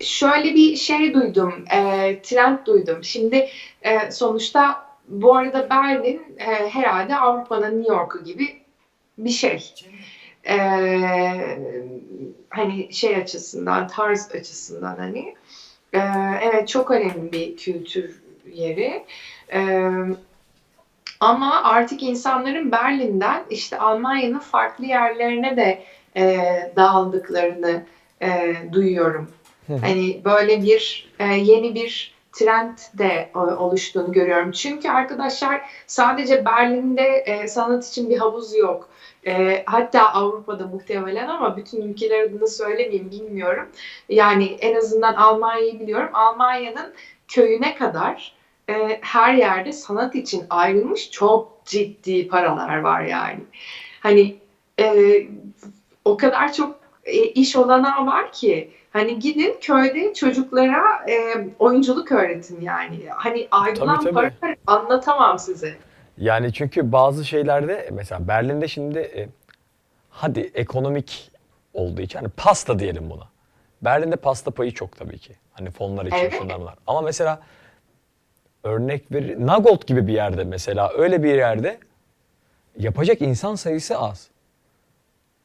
şöyle bir şey duydum, e, trend duydum. Şimdi e, sonuçta bu arada Berlin e, herhalde Avrupa'nın New York'u gibi bir şey. E, hani şey açısından, tarz açısından hani. E, evet çok önemli bir kültür yeri. E, ama artık insanların Berlin'den işte Almanya'nın farklı yerlerine de e, dağıldıklarını e, duyuyorum. Hani böyle bir e, yeni bir trend de e, oluştuğunu görüyorum. Çünkü arkadaşlar sadece Berlin'de e, sanat için bir havuz yok. E, hatta Avrupa'da muhtemelen ama bütün ülkeler adına söylemeyeyim bilmiyorum. Yani en azından Almanya'yı biliyorum. Almanya'nın köyüne kadar e, her yerde sanat için ayrılmış çok ciddi paralar var yani. Hani e, o kadar çok e, iş olanağı var ki hani gidin köyde çocuklara e, oyunculuk öğretin yani. Hani ayrılan tabii. paraları anlatamam size. Yani çünkü bazı şeylerde mesela Berlin'de şimdi e, hadi ekonomik olduğu için hani pasta diyelim buna. Berlin'de pasta payı çok tabii ki. Hani fonlar için Evet. şunlar bunlar. Ama mesela örnek ver Nagold gibi bir yerde mesela öyle bir yerde yapacak insan sayısı az.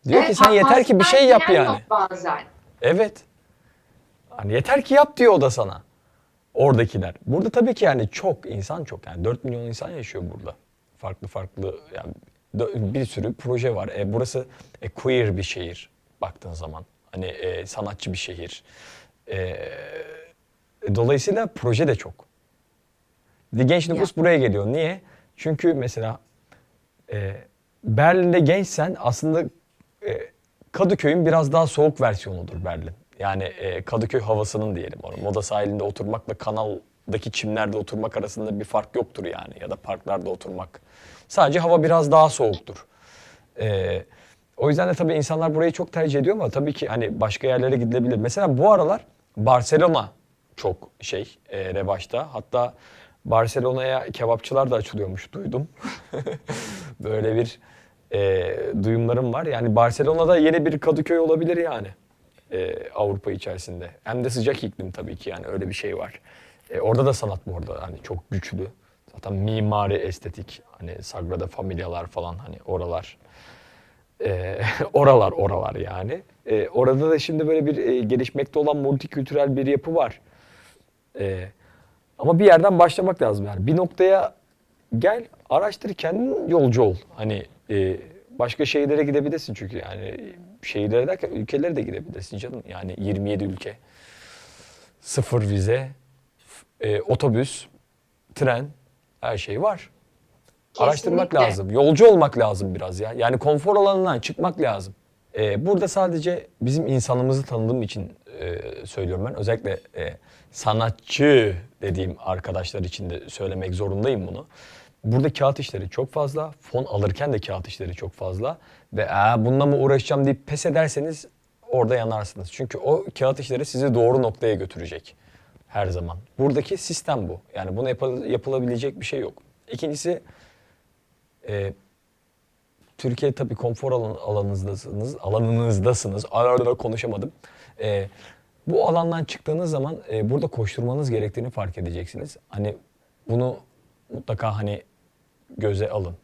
Diyor ki Evet, sen yeter ki bir şey yap yani. Bazen. Evet. Hani yeter ki yap diyor o da sana. Oradakiler. Burada tabii ki yani çok insan çok yani 4 milyon insan yaşıyor burada. Farklı farklı yani bir sürü proje var. E, burası e, queer bir şehir baktığın zaman. Hani e, sanatçı bir şehir. E, dolayısıyla proje de çok. De Genç nüfus buraya geliyor. Niye? Çünkü mesela e, Berlin'de gençsen aslında e, Kadıköy'ün biraz daha soğuk versiyonudur Berlin. Yani e, Kadıköy havasının diyelim onu. Moda sahilinde oturmakla kanaldaki çimlerde oturmak arasında bir fark yoktur yani. Ya da parklarda oturmak. Sadece hava biraz daha soğuktur. E, o yüzden de tabii insanlar burayı çok tercih ediyor ama tabii ki hani başka yerlere gidilebilir. Mesela bu aralar Barcelona çok şey e, revaçta. Hatta Barcelona'ya kebapçılar da açılıyormuş duydum. Böyle bir e, duyumlarım var. Yani Barcelona'da yeni bir Kadıköy olabilir yani e, Avrupa içerisinde. Hem de sıcak iklim tabii ki yani öyle bir şey var. E, orada da sanat bu arada hani çok güçlü. Zaten mimari, estetik hani Sagrada Familialar falan hani oralar. E, oralar oralar yani. E, orada da şimdi böyle bir e, gelişmekte olan multikültürel bir yapı var. E, ama bir yerden başlamak lazım yani. Bir noktaya gel, araştır, kendin yolcu ol. Hani e, başka şehirlere gidebilirsin çünkü yani şehirlere derken ülkelere de gidebilirsin canım. Yani 27 ülke, sıfır vize, e, otobüs, tren, her şey var. Araştırmak Kesinlikle. lazım. Yolcu olmak lazım biraz ya. Yani konfor alanından çıkmak lazım. Ee, burada sadece bizim insanımızı tanıdığım için e, söylüyorum ben. Özellikle e, sanatçı dediğim arkadaşlar için de söylemek zorundayım bunu. Burada kağıt işleri çok fazla. Fon alırken de kağıt işleri çok fazla. Ve "Aa, bununla mı uğraşacağım deyip pes ederseniz orada yanarsınız. Çünkü o kağıt işleri sizi doğru noktaya götürecek. Her zaman. Buradaki sistem bu. Yani bunu yapıl- yapılabilecek bir şey yok. İkincisi e, Türkiye tabii konfor alan, alanınızdasınız, alanınızdasınız. Arada konuşamadım. E, bu alandan çıktığınız zaman e, burada koşturmanız gerektiğini fark edeceksiniz. Hani bunu mutlaka hani göze alın.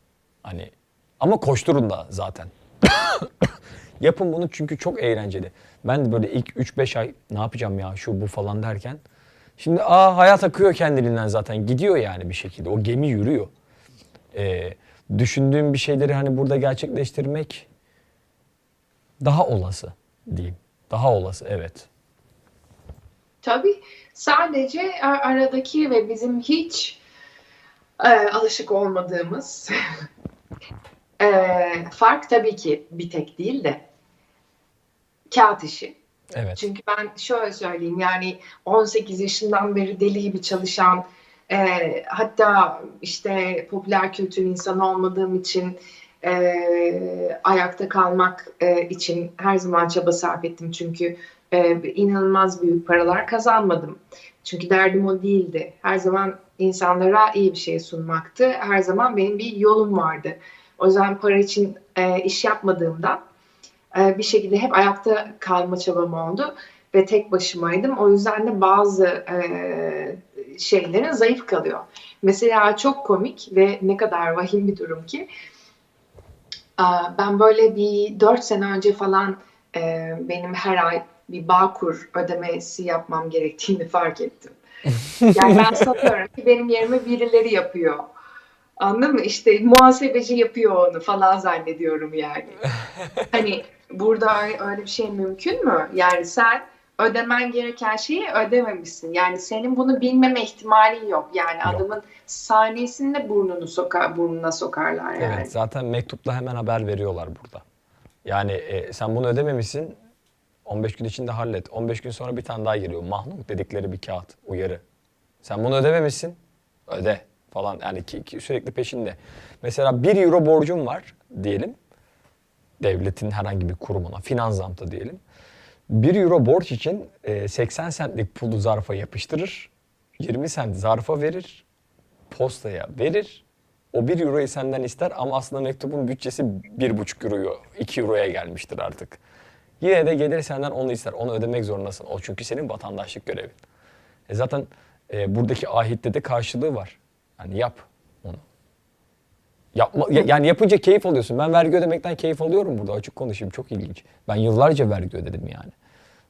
Hani ama koşturun da zaten. Yapın bunu çünkü çok eğlenceli. Ben de böyle ilk 3-5 ay ne yapacağım ya şu bu falan derken. Şimdi aa hayat akıyor kendiliğinden zaten. Gidiyor yani bir şekilde. O gemi yürüyor. Ee, düşündüğüm bir şeyleri hani burada gerçekleştirmek daha olası diyeyim. Daha olası evet. Tabii sadece ar- aradaki ve bizim hiç e, alışık olmadığımız e, fark tabii ki bir tek değil de kağıt işi. Evet. Çünkü ben şöyle söyleyeyim yani 18 yaşından beri deli gibi çalışan e, hatta işte popüler kültür insanı olmadığım için e, ayakta kalmak e, için her zaman çaba sarf ettim. Çünkü e, inanılmaz büyük paralar kazanmadım. Çünkü derdim o değildi. Her zaman insanlara iyi bir şey sunmaktı. Her zaman benim bir yolum vardı. O yüzden para için e, iş yapmadığımdan e, bir şekilde hep ayakta kalma çabam oldu ve tek başımaydım. O yüzden de bazı e, şeylerin zayıf kalıyor. Mesela çok komik ve ne kadar vahim bir durum ki Aa, ben böyle bir 4 sene önce falan e, benim her ay bir Bağkur ödemesi yapmam gerektiğini fark ettim. Yani ben sanıyorum ki benim yerime birileri yapıyor. Anladın mı? İşte muhasebeci yapıyor onu falan zannediyorum yani. Hani burada öyle, bir şey mümkün mü? Yani sen ödemen gereken şeyi ödememişsin. Yani senin bunu bilmeme ihtimalin yok. Yani Yok. adamın saniyesinde burnunu sokar, burnuna sokarlar yani. Evet zaten mektupla hemen haber veriyorlar burada. Yani e, sen bunu ödememişsin 15 gün içinde hallet. 15 gün sonra bir tane daha geliyor. Mahnuk dedikleri bir kağıt uyarı. Sen bunu ödememişsin öde falan yani ki, ki sürekli peşinde. Mesela 1 euro borcum var diyelim. Devletin herhangi bir kurumuna, finans zamtı diyelim. 1 euro borç için e, 80 centlik pulu zarfa yapıştırır. 20 cent zarfa verir. Postaya verir. O 1 euroyu senden ister ama aslında mektubun bütçesi 1,5 euro, 2 euroya gelmiştir artık. Yine de gelir senden onu ister. Onu ödemek zorundasın. O çünkü senin vatandaşlık görevin. E zaten e, buradaki ahitte de karşılığı var. Yani yap onu. Yapma, ya- yani yapınca keyif alıyorsun. Ben vergi ödemekten keyif alıyorum burada açık konuşayım. Çok ilginç. Ben yıllarca vergi ödedim yani.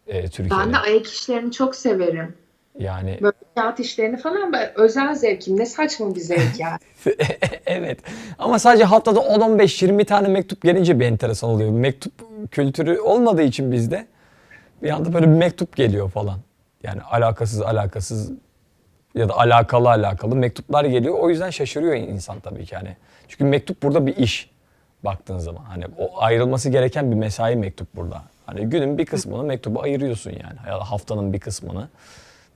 E, Türkiye'de. Ben de ayak işlerini çok severim. Yani Böyle kağıt işlerini falan ben özel zevkim. Ne saçma bir zevk yani. evet. Ama sadece haftada 10-15-20 tane mektup gelince bir enteresan oluyor. Mektup kültürü olmadığı için bizde bir anda böyle bir mektup geliyor falan. Yani alakasız alakasız ya da alakalı alakalı mektuplar geliyor. O yüzden şaşırıyor insan tabii ki hani. Çünkü mektup burada bir iş baktığın zaman. Hani o ayrılması gereken bir mesai mektup burada. Hani günün bir kısmını mektuba ayırıyorsun yani. Ya da haftanın bir kısmını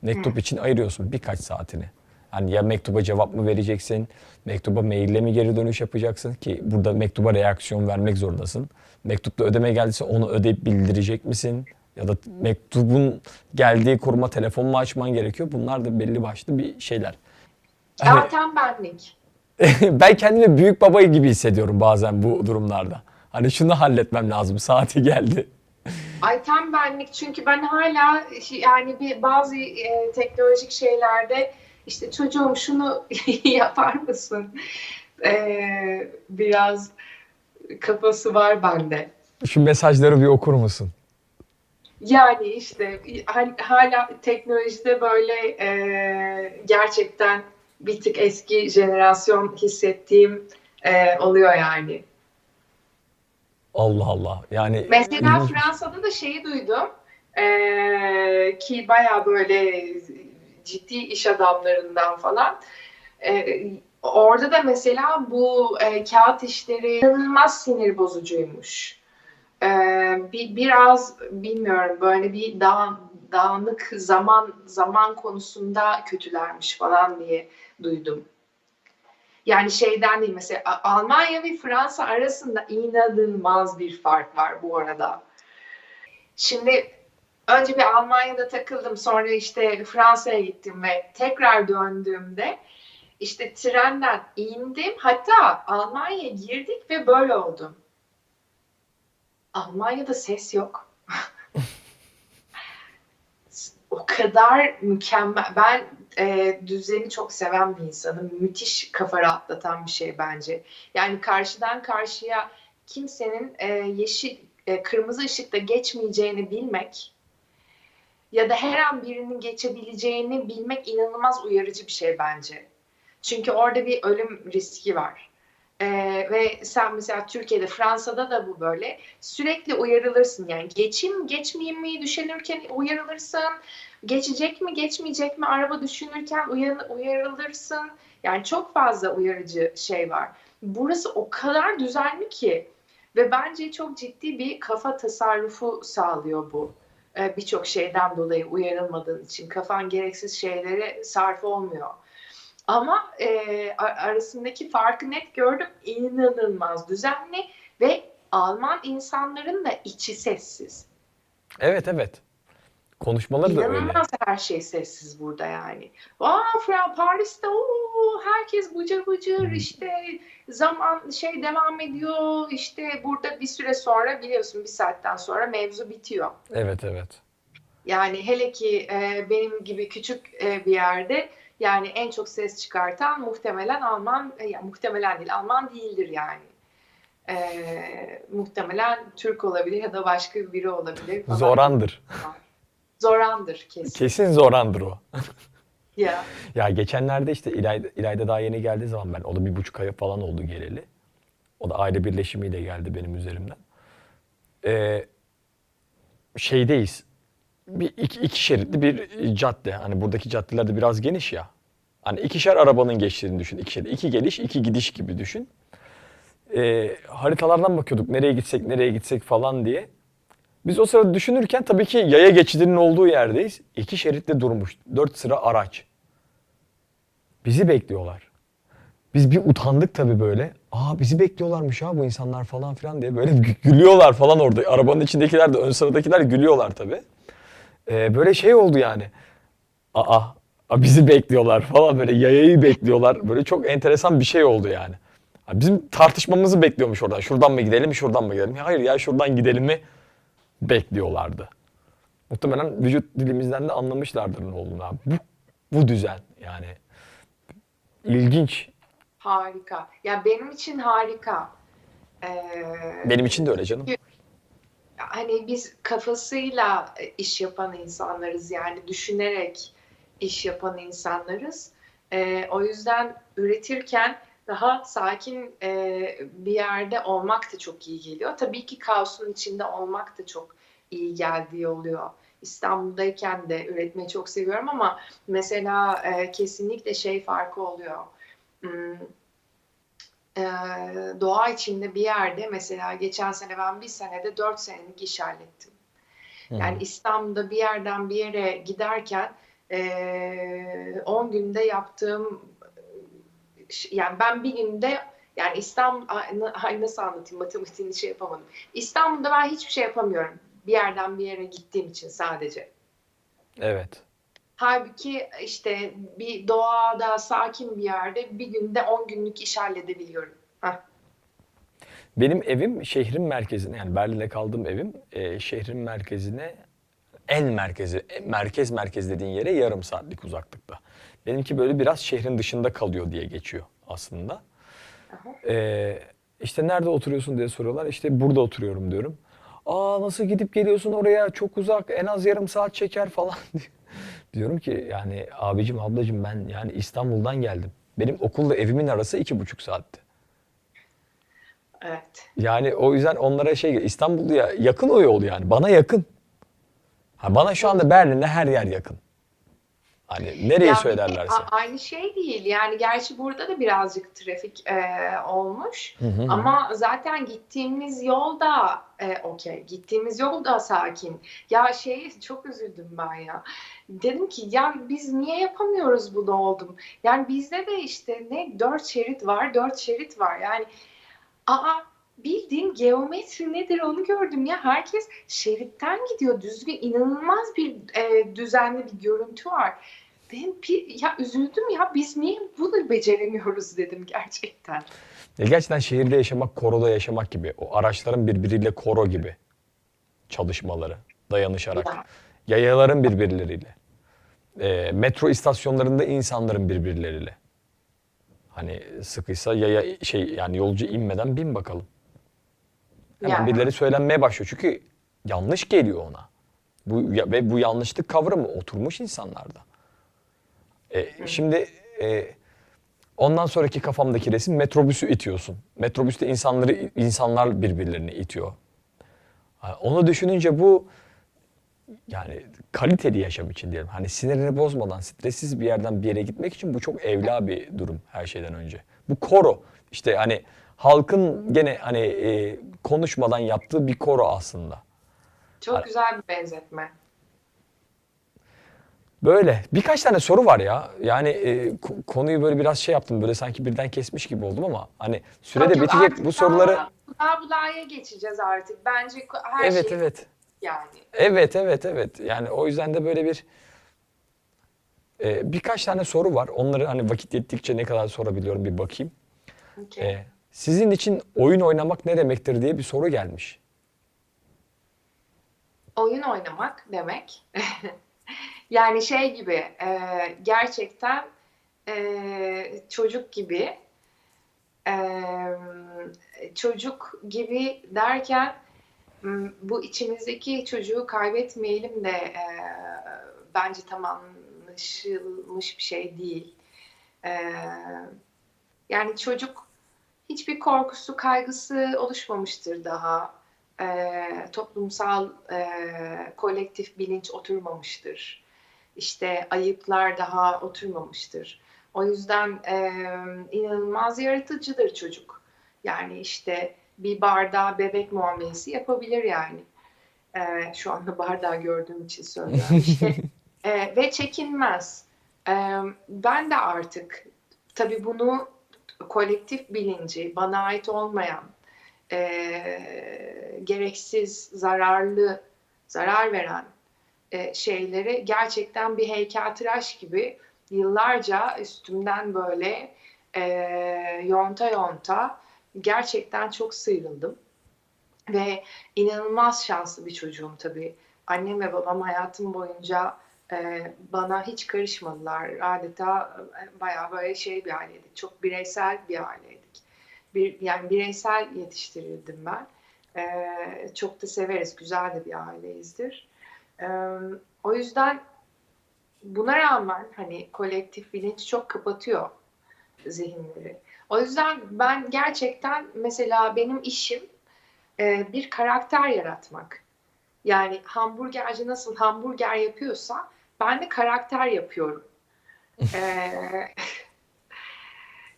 mektup için ayırıyorsun birkaç saatini. Hani ya mektuba cevap mı vereceksin, mektuba maille mi geri dönüş yapacaksın ki burada mektuba reaksiyon vermek zorundasın. Mektupta ödeme geldiyse onu ödeyip bildirecek misin? Ya da mektubun geldiği kuruma telefon mu açman gerekiyor? Bunlar da belli başlı bir şeyler. Hani- Zaten benlik. ben kendimi büyük baba gibi hissediyorum bazen bu durumlarda. Hani şunu halletmem lazım, saati geldi. Ay tam benlik çünkü ben hala yani bir bazı e, teknolojik şeylerde işte çocuğum şunu yapar mısın? E, biraz kafası var bende. Şu mesajları bir okur musun? Yani işte hal- hala teknolojide böyle e, gerçekten bir tık eski jenerasyon hissettiğim e, oluyor yani. Allah Allah. Yani Mesela. Fransa'da da şeyi duydum e, ki baya böyle ciddi iş adamlarından falan. E, orada da mesela bu e, kağıt işleri inanılmaz sinir bozucuymuş. E, bir, biraz bilmiyorum böyle bir dağ, dağınık zaman zaman konusunda kötülermiş falan diye duydum. Yani şeyden değil mesela Almanya ve Fransa arasında inanılmaz bir fark var bu arada. Şimdi önce bir Almanya'da takıldım sonra işte Fransa'ya gittim ve tekrar döndüğümde işte trenden indim hatta Almanya'ya girdik ve böyle oldum. Almanya'da ses yok. o kadar mükemmel. Ben e, düzeni çok seven bir insanım. Müthiş kafa rahatlatan bir şey bence. Yani karşıdan karşıya kimsenin e, yeşil e, kırmızı ışıkta geçmeyeceğini bilmek ya da her an birinin geçebileceğini bilmek inanılmaz uyarıcı bir şey bence. Çünkü orada bir ölüm riski var. Ee, ve sen mesela Türkiye'de, Fransa'da da bu böyle. Sürekli uyarılırsın yani geçeyim geçmeyeyim mi düşünürken uyarılırsın. Geçecek mi geçmeyecek mi araba düşünürken uyan- uyarılırsın. Yani çok fazla uyarıcı şey var. Burası o kadar düzenli ki ve bence çok ciddi bir kafa tasarrufu sağlıyor bu. Ee, Birçok şeyden dolayı uyarılmadığın için kafan gereksiz şeylere sarf olmuyor. Ama e, arasındaki farkı net gördüm. İnanılmaz düzenli ve Alman insanların da içi sessiz. Evet evet. Konuşmaları da öyle. Her şey sessiz burada yani. Aa Fra Paris'te ooo herkes bıcır bıcır işte zaman şey devam ediyor işte burada bir süre sonra biliyorsun bir saatten sonra mevzu bitiyor. Evet evet. Yani hele ki e, benim gibi küçük e, bir yerde yani en çok ses çıkartan muhtemelen Alman, e, ya, muhtemelen değil Alman değildir yani. E, muhtemelen Türk olabilir ya da başka biri olabilir. falan. Zorandır. Zorandır kesin. Kesin Zorandır o. Ya. Ya geçenlerde işte İlayda, İlayda daha yeni geldiği zaman ben, o da bir buçuk ay falan oldu geleli. O da aile birleşimiyle geldi benim üzerimden. Ee, şeydeyiz. Bir iki, iki şeritli bir cadde. Hani buradaki caddeler de biraz geniş ya. Hani ikişer arabanın geçtiğini düşün. İki, şerit. iki geliş, iki gidiş gibi düşün. Ee, haritalardan bakıyorduk nereye gitsek, nereye gitsek falan diye. Biz o sırada düşünürken tabii ki yaya geçidinin olduğu yerdeyiz. İki şeritte durmuş. Dört sıra araç. Bizi bekliyorlar. Biz bir utandık tabii böyle. Aa bizi bekliyorlarmış ha bu insanlar falan filan diye böyle gü- gülüyorlar falan orada. Arabanın içindekiler de ön sıradakiler gülüyorlar tabii. Ee, böyle şey oldu yani. Aa, aa, bizi bekliyorlar falan böyle yayayı bekliyorlar. Böyle çok enteresan bir şey oldu yani. Bizim tartışmamızı bekliyormuş oradan. Şuradan mı gidelim, şuradan mı gidelim? Hayır ya şuradan gidelim mi bekliyorlardı. Muhtemelen vücut dilimizden de anlamışlardır ne olduğunu. abi. Bu, bu düzen yani. İlginç. Harika. Ya benim için harika. Ee, Benim için de öyle canım. hani biz kafasıyla iş yapan insanlarız yani düşünerek iş yapan insanlarız. Ee, o yüzden üretirken daha sakin e, bir yerde olmak da çok iyi geliyor. Tabii ki kaosun içinde olmak da çok iyi geldiği oluyor. İstanbul'dayken de üretmeyi çok seviyorum ama mesela e, kesinlikle şey farkı oluyor. Hmm, e, doğa içinde bir yerde mesela geçen sene ben bir senede dört senelik iş hallettim. Yani İstanbul'da bir yerden bir yere giderken e, 10 günde yaptığım yani ben bir günde yani İstanbul ay, nasıl anlatayım matematiğini şey yapamadım. İstanbul'da ben hiçbir şey yapamıyorum. Bir yerden bir yere gittiğim için sadece. Evet. Halbuki işte bir doğada sakin bir yerde bir günde 10 günlük iş halledebiliyorum. Heh. Benim evim şehrin merkezine yani Berlin'de kaldığım evim e, şehrin merkezine en merkezi, merkez merkez dediğin yere yarım saatlik uzaklıkta. Benimki böyle biraz şehrin dışında kalıyor diye geçiyor aslında. Ee, işte nerede oturuyorsun diye soruyorlar. İşte burada oturuyorum diyorum. Aa nasıl gidip geliyorsun oraya çok uzak en az yarım saat çeker falan diyor. Diyorum ki yani abicim ablacım ben yani İstanbul'dan geldim. Benim okulla evimin arası iki buçuk saatti. Evet. Yani o yüzden onlara şey İstanbul'ya yakın o yol yani. Bana yakın. Ha, bana şu anda Berlin'de her yer yakın. Hani nereye Ya bir de söylerlerse. aynı şey değil. Yani gerçi burada da birazcık trafik e, olmuş. Hı hı. Ama zaten gittiğimiz yol da e, okey. Gittiğimiz yol da sakin. Ya şey çok üzüldüm ben ya. Dedim ki ya biz niye yapamıyoruz bunu oldum. Yani bizde de işte ne dört şerit var, dört şerit var. Yani aa bildiğin geometri nedir onu gördüm ya. Herkes şeritten gidiyor. Düzgün inanılmaz bir e, düzenli bir görüntü var. Ben ya üzüldüm ya biz niye bunu beceremiyoruz dedim gerçekten. Ya gerçekten şehirde yaşamak, koroda yaşamak gibi. O araçların birbiriyle koro gibi çalışmaları, dayanışarak. Ya. Yayaların birbirleriyle. Ee, metro istasyonlarında insanların birbirleriyle. Hani sıkıysa yaya şey yani yolcu inmeden bin bakalım. Hemen Yani. birileri söylenmeye başlıyor. Çünkü yanlış geliyor ona. Bu ya- ve bu yanlışlık kavramı oturmuş insanlarda. E, şimdi e, ondan sonraki kafamdaki resim metrobüsü itiyorsun. Metrobüste insanları insanlar birbirlerini itiyor. Onu düşününce bu yani kaliteli yaşam için diyelim. Hani sinirini bozmadan, stressiz bir yerden bir yere gitmek için bu çok evla bir durum her şeyden önce. Bu koro. İşte hani halkın gene hani e, konuşmadan yaptığı bir koro aslında. Çok güzel bir benzetme. Böyle birkaç tane soru var ya. Yani e, ko- konuyu böyle biraz şey yaptım. Böyle sanki birden kesmiş gibi oldum ama hani sürede Yok, bitecek bu soruları. Daha, bulaya geçeceğiz artık. Bence her Evet şey evet. yani. Evet evet evet. Yani o yüzden de böyle bir e, birkaç tane soru var. Onları hani vakit yettikçe ne kadar sorabiliyorum bir bakayım. Okey. E, sizin için oyun oynamak ne demektir diye bir soru gelmiş. Oyun oynamak demek. yani şey gibi e, gerçekten e, çocuk gibi e, çocuk gibi derken bu içimizdeki çocuğu kaybetmeyelim de e, bence tam bir şey değil. E, yani çocuk hiçbir korkusu, kaygısı oluşmamıştır daha e, toplumsal e, kolektif bilinç oturmamıştır. İşte ayıplar daha oturmamıştır. O yüzden e, inanılmaz yaratıcıdır çocuk. Yani işte bir bardağa bebek muamelesi yapabilir yani. E, şu anda bardağı gördüğüm için söylüyorum. İşte, e, ve çekinmez. E, ben de artık tabii bunu kolektif bilinci, bana ait olmayan, e, gereksiz, zararlı, zarar veren e, şeyleri gerçekten bir heykeltıraş gibi yıllarca üstümden böyle e, yonta yonta gerçekten çok sıyrıldım. Ve inanılmaz şanslı bir çocuğum tabii. Annem ve babam hayatım boyunca bana hiç karışmadılar. Adeta bayağı böyle şey bir aileydik. Çok bireysel bir aileydik bir yani bireysel yetiştirildim ben. Çok da severiz, güzel de bir aileyizdir. O yüzden buna rağmen hani kolektif bilinç çok kapatıyor zihinleri. O yüzden ben gerçekten mesela benim işim bir karakter yaratmak. Yani hamburgerci nasıl hamburger yapıyorsa ben de karakter yapıyorum. Ee,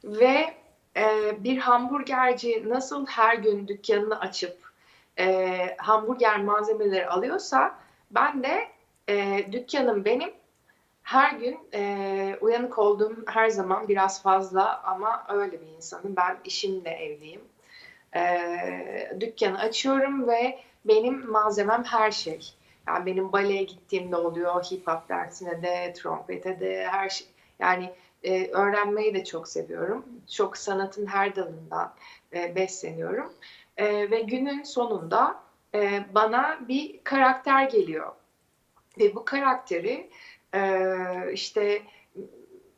ve e, bir hamburgerci nasıl her gün dükkanını açıp e, hamburger malzemeleri alıyorsa ben de e, dükkanım benim her gün e, uyanık olduğum her zaman biraz fazla ama öyle bir insanım. Ben işimle evliyim. E, dükkanı açıyorum ve benim malzemem her şey. Yani benim baleye gittiğimde oluyor, hip hop dersine de, trompete de, her şey. Yani e, öğrenmeyi de çok seviyorum. Çok sanatın her dalından e, besleniyorum. E, ve günün sonunda e, bana bir karakter geliyor. Ve bu karakteri e, işte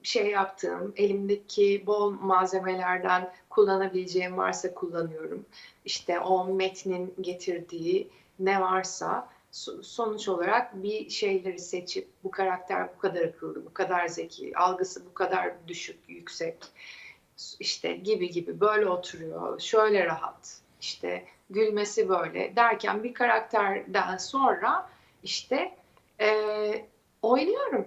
şey yaptığım, elimdeki bol malzemelerden kullanabileceğim varsa kullanıyorum. İşte o metnin getirdiği ne varsa sonuç olarak bir şeyleri seçip bu karakter bu kadar akıllı, bu kadar zeki, algısı bu kadar düşük, yüksek işte gibi gibi böyle oturuyor, şöyle rahat, işte gülmesi böyle derken bir karakterden sonra işte e, oynuyorum.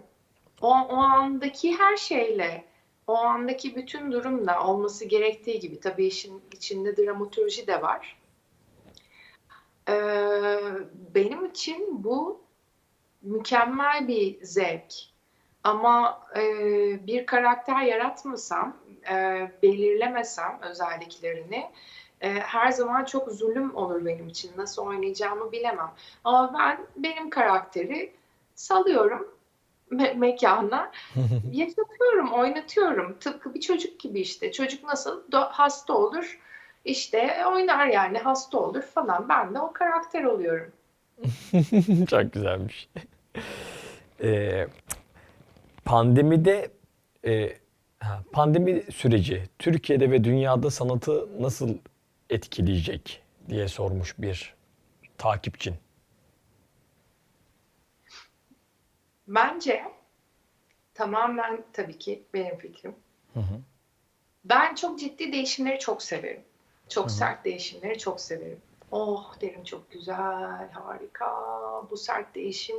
O, o andaki her şeyle, o andaki bütün durumla olması gerektiği gibi tabii işin içinde dramaturji de var. Ee, benim için bu mükemmel bir zevk. Ama e, bir karakter yaratmasam, e, belirlemesem özelliklerini e, her zaman çok zulüm olur benim için. Nasıl oynayacağımı bilemem. Ama ben benim karakteri salıyorum me- mekana, yaşatıyorum, oynatıyorum. Tıpkı bir çocuk gibi işte. Çocuk nasıl do- hasta olur, işte oynar yani hasta olur falan. Ben de o karakter oluyorum. Çok güzelmiş. Ee, pandemide e, ha, pandemi süreci Türkiye'de ve dünyada sanatı nasıl etkileyecek diye sormuş bir takipçin. Bence tamamen tabii ki benim fikrim. Ben çok ciddi değişimleri çok severim. Çok sert değişimleri çok severim. Oh derim çok güzel, harika. Bu sert değişim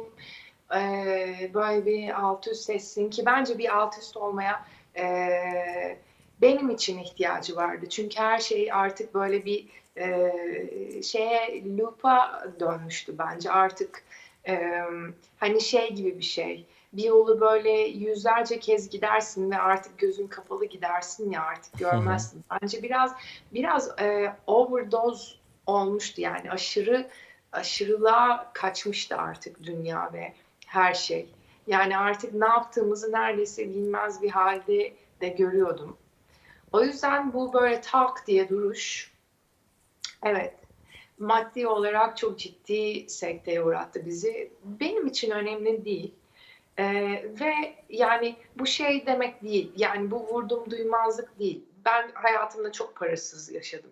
eee, böyle bir alt üst etsin ki bence bir alt üst olmaya eee, benim için ihtiyacı vardı. Çünkü her şey artık böyle bir eee, şeye loop'a dönmüştü bence. Artık eee, hani şey gibi bir şey. Bir yolu böyle yüzlerce kez gidersin ve artık gözün kapalı gidersin ya artık görmezsin. Bence biraz biraz e, overdose olmuştu yani aşırı aşırılığa kaçmıştı artık dünya ve her şey. Yani artık ne yaptığımızı neredeyse bilmez bir halde de görüyordum. O yüzden bu böyle tak diye duruş evet maddi olarak çok ciddi sekteye uğrattı bizi. Benim için önemli değil. Ee, ve yani bu şey demek değil. Yani bu vurdum duymazlık değil. Ben hayatımda çok parasız yaşadım.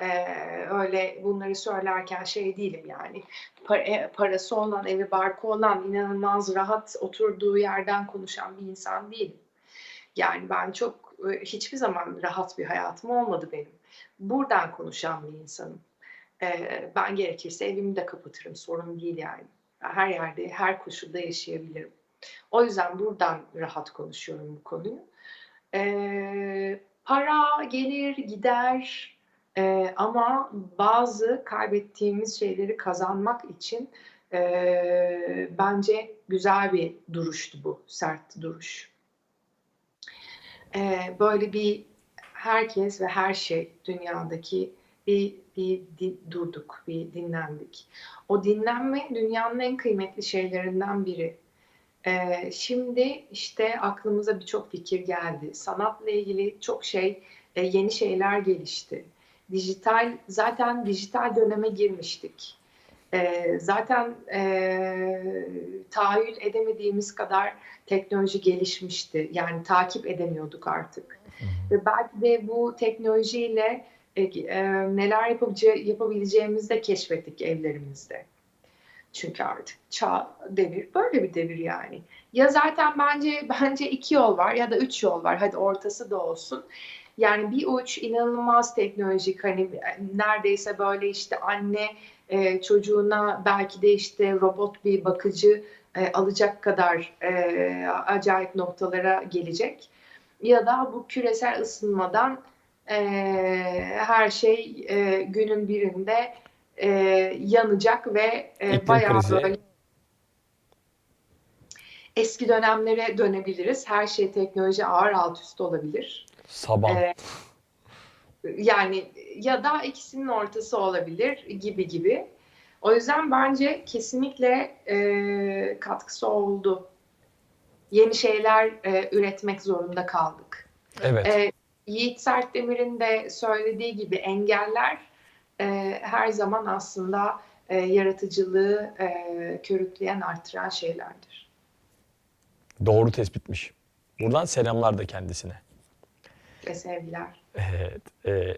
Ee, öyle bunları söylerken şey değilim yani. Pa- e, parası olan, evi barkı olan, inanılmaz rahat oturduğu yerden konuşan bir insan değilim. Yani ben çok e, hiçbir zaman rahat bir hayatım olmadı benim. Buradan konuşan bir insanım. Ee, ben gerekirse evimi de kapatırım. Sorun değil yani. Her yerde, her koşulda yaşayabilirim. O yüzden buradan rahat konuşuyorum bu konuyu. Ee, para gelir gider Ee, ama bazı kaybettiğimiz şeyleri kazanmak için ee, bence güzel bir duruştu bu, sert duruş. Ee, böyle bir herkes ve her şey dünyadaki bir, bir di- durduk, bir dinlendik. O dinlenme dünyanın en kıymetli şeylerinden biri. Ee, şimdi işte aklımıza birçok fikir geldi. Sanatla ilgili çok şey, e, yeni şeyler gelişti. Dijital, zaten dijital döneme girmiştik. Ee, zaten e, tahayyül edemediğimiz kadar teknoloji gelişmişti. Yani takip edemiyorduk artık. Ve belki de bu teknolojiyle e, e, neler yapabilece- yapabileceğimizi de keşfettik evlerimizde. Çünkü artık çağ devir böyle bir devir yani. Ya zaten bence bence iki yol var ya da üç yol var. Hadi ortası da olsun. Yani bir uç inanılmaz teknolojik hani neredeyse böyle işte anne e, çocuğuna belki de işte robot bir bakıcı e, alacak kadar e, acayip noktalara gelecek. Ya da bu küresel ısınmadan e, her şey e, günün birinde e, yanacak ve e, İklim bayağı krizi. böyle eski dönemlere dönebiliriz. Her şey teknoloji ağır alt üst olabilir. Saban. Ee, Yani ya da ikisinin ortası olabilir gibi gibi. O yüzden bence kesinlikle e, katkısı oldu. Yeni şeyler e, üretmek zorunda kaldık. evet. E, Yiğit Sertdemir'in de söylediği gibi engeller e, her zaman aslında e, yaratıcılığı e, körükleyen, artıran şeylerdir. Doğru tespitmiş. Buradan selamlar da kendisine. Ve sevgiler. Evet. e,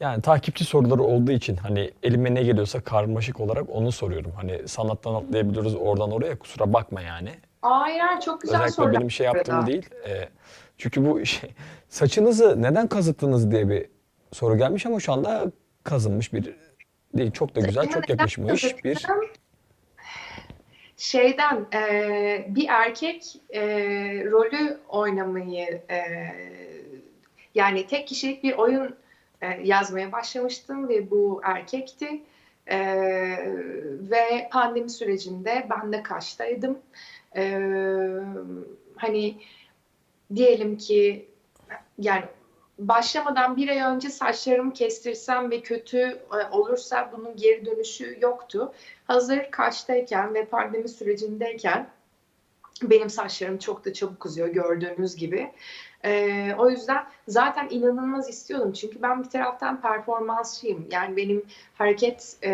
yani takipçi soruları olduğu için hani elime ne geliyorsa karmaşık olarak onu soruyorum. Hani sanattan atlayabiliyoruz oradan oraya kusura bakma yani. Hayır, çok güzel Özellikle sorular. benim şey yaptığım değil. E, çünkü bu şey, saçınızı neden kazıttınız diye bir soru gelmiş ama şu anda kazınmış bir değil. Çok da güzel, çok yakışmış bir şeyden e, bir erkek e, rolü oynamayı e, yani tek kişilik bir oyun e, yazmaya başlamıştım ve bu erkekti. E, ve pandemi sürecinde ben de Kaş'taydım. E, hani diyelim ki yani başlamadan bir ay önce saçlarımı kestirsem ve kötü e, olursa bunun geri dönüşü yoktu. Hazır Kaş'tayken ve pandemi sürecindeyken benim saçlarım çok da çabuk uzuyor gördüğünüz gibi. Ee, o yüzden zaten inanılmaz istiyordum. Çünkü ben bir taraftan performansçıyım. Yani benim hareket e,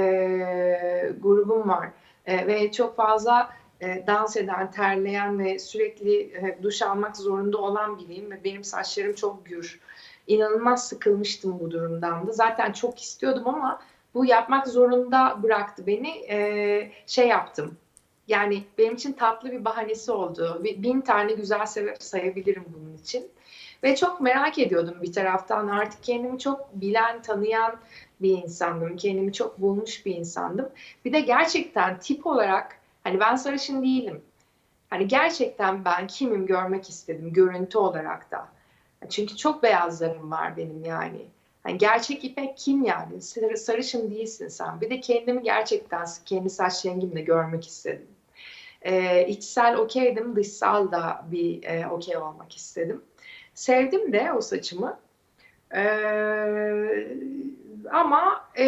grubum var. E, ve çok fazla e, dans eden, terleyen ve sürekli e, duş almak zorunda olan biriyim. Ve benim saçlarım çok gür. İnanılmaz sıkılmıştım bu durumdan da. Zaten çok istiyordum ama bu yapmak zorunda bıraktı beni. Ee, şey yaptım. Yani benim için tatlı bir bahanesi oldu. Bin tane güzel sebep sayabilirim bunun için. Ve çok merak ediyordum bir taraftan. Artık kendimi çok bilen, tanıyan bir insandım. Kendimi çok bulmuş bir insandım. Bir de gerçekten tip olarak hani ben sarışın değilim. Hani gerçekten ben kimim görmek istedim görüntü olarak da. Çünkü çok beyazlarım var benim yani. Hani gerçek İpek kim yani? Sarı- Sarışın değilsin sen. Bir de kendimi gerçekten kendi saç rengimle görmek istedim. Ee, içsel okeydim, dışsal da bir e, okey olmak istedim. Sevdim de o saçımı. Ee, ama e,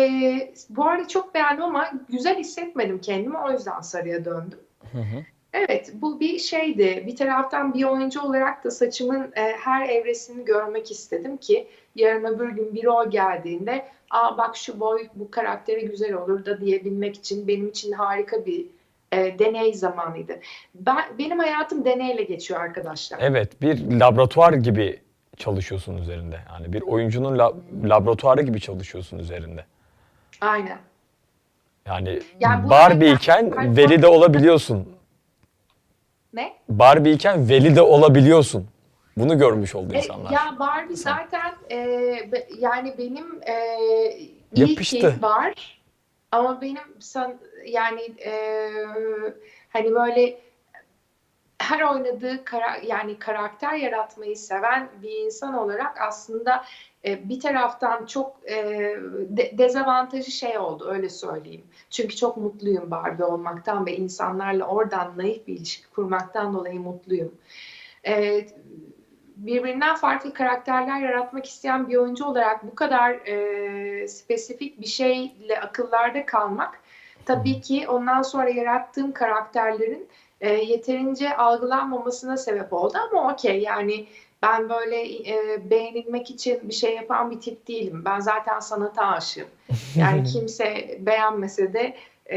bu arada çok beğendim ama güzel hissetmedim kendimi. O yüzden sarıya döndüm. Hı hı. Evet, bu bir şeydi. Bir taraftan bir oyuncu olarak da saçımın e, her evresini görmek istedim ki yarın öbür gün bir rol geldiğinde aa bak şu boy bu karaktere güzel olur da diyebilmek için benim için harika bir e, deney zamanıydı. Ben, benim hayatım deneyle geçiyor arkadaşlar. Evet, bir laboratuvar gibi çalışıyorsun üzerinde. Yani bir oyuncunun la- laboratuvarı gibi çalışıyorsun üzerinde. Aynen. Yani Yani Barbie iken veli de olabiliyorsun. Ne? Barbie iken veli de olabiliyorsun. Bunu görmüş oldu E, insanlar. Ya Barbie zaten e, be- yani benim e, iyi Yapıştı. ki var ama benim san, yani e, hani böyle her oynadığı kara, yani karakter yaratmayı seven bir insan olarak aslında e, bir taraftan çok e, de- dezavantajı şey oldu öyle söyleyeyim. Çünkü çok mutluyum Barbie olmaktan ve insanlarla oradan naif bir ilişki kurmaktan dolayı mutluyum. E, birbirinden farklı karakterler yaratmak isteyen bir oyuncu olarak bu kadar e, spesifik bir şeyle akıllarda kalmak tabii ki ondan sonra yarattığım karakterlerin e, yeterince algılanmamasına sebep oldu ama okey yani ben böyle e, beğenilmek için bir şey yapan bir tip değilim. Ben zaten sanata aşığım. Yani kimse beğenmese de e,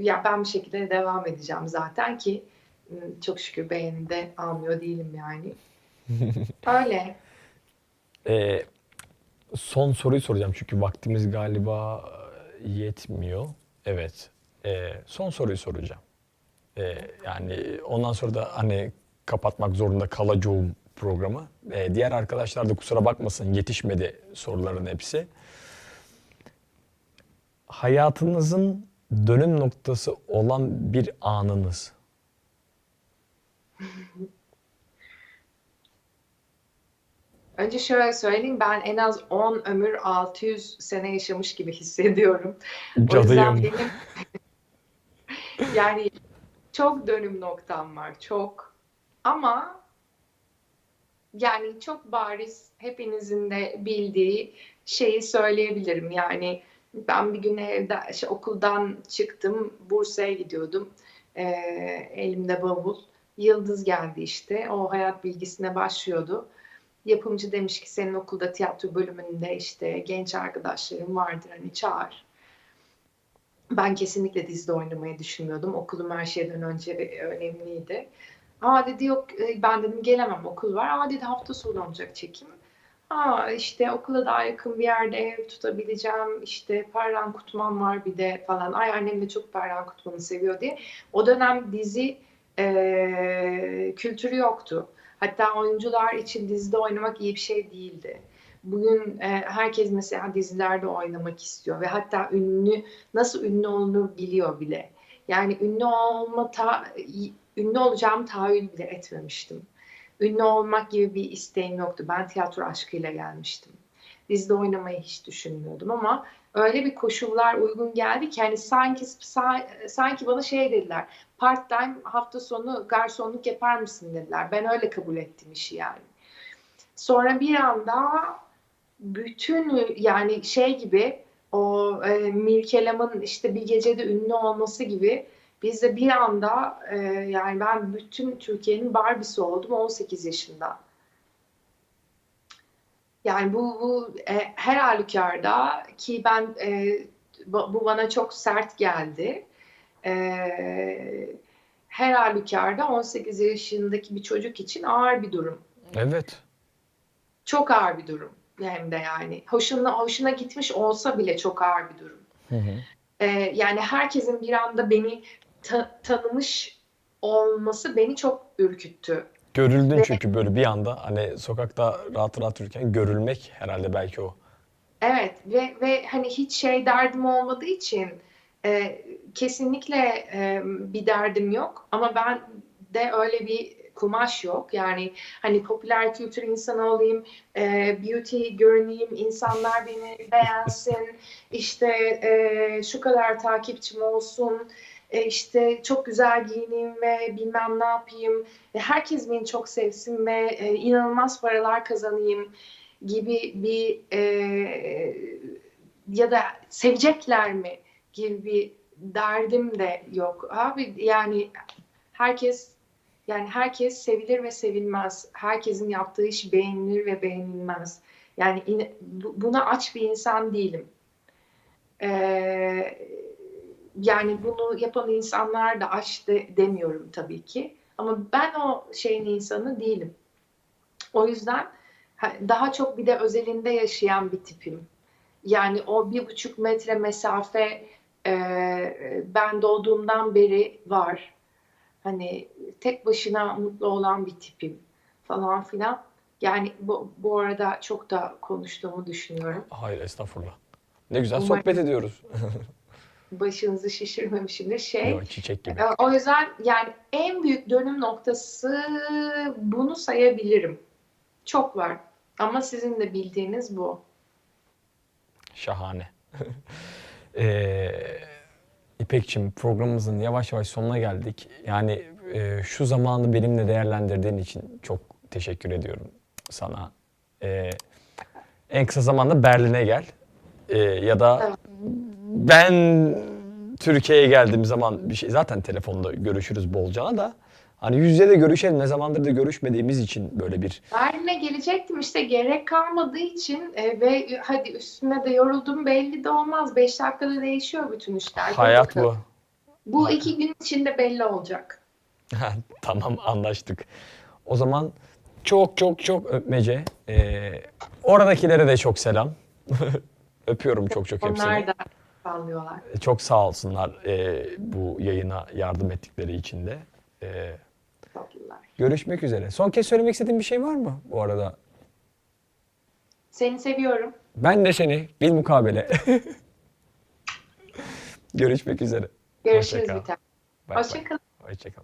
ya ben bir şekilde devam edeceğim zaten ki m, çok şükür beğeni de almıyor değilim yani. Öyle. Ee, son soruyu soracağım çünkü vaktimiz galiba e, yetmiyor. Evet. Ee, son soruyu soracağım. Ee, yani ondan sonra da hani kapatmak zorunda kalacağım programı. Ee, diğer arkadaşlar da kusura bakmasın yetişmedi soruların hepsi. Hayatınızın dönüm noktası olan bir anınız. Önce şöyle söyleyeyim ben en az 10 ömür 600 sene yaşamış gibi hissediyorum. O yüzden Cadıyım. benim yani çok dönüm noktam var çok ama yani çok bariz hepinizin de bildiği şeyi söyleyebilirim. Yani ben bir gün evde şey, okuldan çıktım Bursa'ya gidiyordum Ee, elimde bavul Yıldız geldi işte o hayat bilgisine başlıyordu. Yapımcı demiş ki senin okulda tiyatro bölümünde işte genç arkadaşların vardır hani çağır. Ben kesinlikle dizide oynamayı düşünmüyordum. Okulum her şeyden önce önemliydi. Aa dedi yok e, ben dedim gelemem okul var. Aa dedi hafta sonu olacak çekim. Aa işte okula daha yakın bir yerde ev tutabileceğim. İşte Perran Kutman var bir de falan. Ay annem de çok Perran Kutman'ı seviyor diye. O dönem dizi e, kültürü yoktu. Hatta oyuncular için dizide oynamak iyi bir şey değildi. Bugün e, herkes mesela dizilerde oynamak istiyor ve hatta ünlü nasıl ünlü olunur biliyor bile. Yani ünlü olma ta, ünlü olacağım tahayyül bile etmemiştim. Ünlü olmak gibi bir isteğim yoktu. Ben tiyatro aşkıyla gelmiştim. Dizide oynamayı hiç düşünmüyordum ama öyle bir koşullar uygun geldi ki hani sanki sa- sanki bana şey dediler. Part time hafta sonu garsonluk yapar mısın dediler. Ben öyle kabul ettim işi yani. Sonra bir anda bütün yani şey gibi o e, Mirkelam'ın işte bir gecede ünlü olması gibi biz de bir anda e, yani ben bütün Türkiye'nin Barbie'si oldum 18 yaşında. Yani bu, bu e, her halükarda ki ben e, bu, bana çok sert geldi. E, her halükarda 18 yaşındaki bir çocuk için ağır bir durum. Evet. Çok ağır bir durum. Hem de yani. Hoşuna, hoşuna gitmiş olsa bile çok ağır bir durum. Ee, yani herkesin bir anda beni ta- tanımış olması beni çok ürküttü. Görüldün Ve- çünkü böyle bir anda hani sokakta rahat rahat yürürken görülmek herhalde belki o. Evet ve ve hani hiç şey derdim olmadığı için e, kesinlikle e, bir derdim yok ama ben de öyle bir kumaş yok. Yani hani popüler kültür insanı olayım, e, beauty görüneyim, insanlar beni beğensin, işte e, şu kadar takipçim olsun, e, işte çok güzel giyineyim ve bilmem ne yapayım, e, herkes beni çok sevsin ve e, inanılmaz paralar kazanayım gibi bir e, ya da sevecekler mi gibi bir derdim de yok. Abi yani herkes yani herkes sevilir ve sevilmez. Herkesin yaptığı iş beğenilir ve beğenilmez. Yani in- bu- buna aç bir insan değilim. Ee, yani bunu yapan insanlar da aç de, demiyorum tabii ki. Ama ben o şeyin insanı değilim. O yüzden ha- daha çok bir de özelinde yaşayan bir tipim. Yani o bir buçuk metre mesafe e, ben doğduğumdan beri var. Hani tek başına mutlu olan bir tipim falan filan. Yani bu, bu arada çok da konuştuğumu düşünüyorum. Hayır estağfurullah. Ne güzel Umarım- sohbet ediyoruz. Başınızı şişirmemişimdir. Şey, Yok, çiçek gibi. e, o yüzden yani en büyük dönüm noktası bunu sayabilirim. Çok var. Ama sizin de bildiğiniz bu. Şahane. ee, İpekçim programımızın yavaş yavaş sonuna geldik. Yani e, şu zamanı benimle değerlendirdiğin için çok teşekkür ediyorum sana. Ee, en kısa zamanda Berlin'e gel. Ee, ya da ben Türkiye'ye geldiğim zaman bir şey zaten telefonda görüşürüz bolcana da hani yüz yüze de görüşelim. Ne zamandır da görüşmediğimiz için böyle bir Berlin'e gelecektim işte gerek kalmadığı için e, ve hadi üstüne de yoruldum belli de olmaz. Beş dakikada değişiyor bütün işler. Hayat bu. Bu iki gün içinde belli olacak. tamam anlaştık. O zaman çok çok çok öpmece. Ee, oradakilere de çok selam. Öpüyorum çok çok hepsini. Onlar da sallıyorlar. Çok sağ olsunlar ee, bu yayına yardım ettikleri için de. Ee, Tatlılar. görüşmek üzere. Son kez söylemek istediğin bir şey var mı bu arada? Seni seviyorum. Ben de seni bil mukabele. görüşmek üzere. Görüşürüz Hoşça kal. bir tane. Hoşçakalın. Hoşça kal.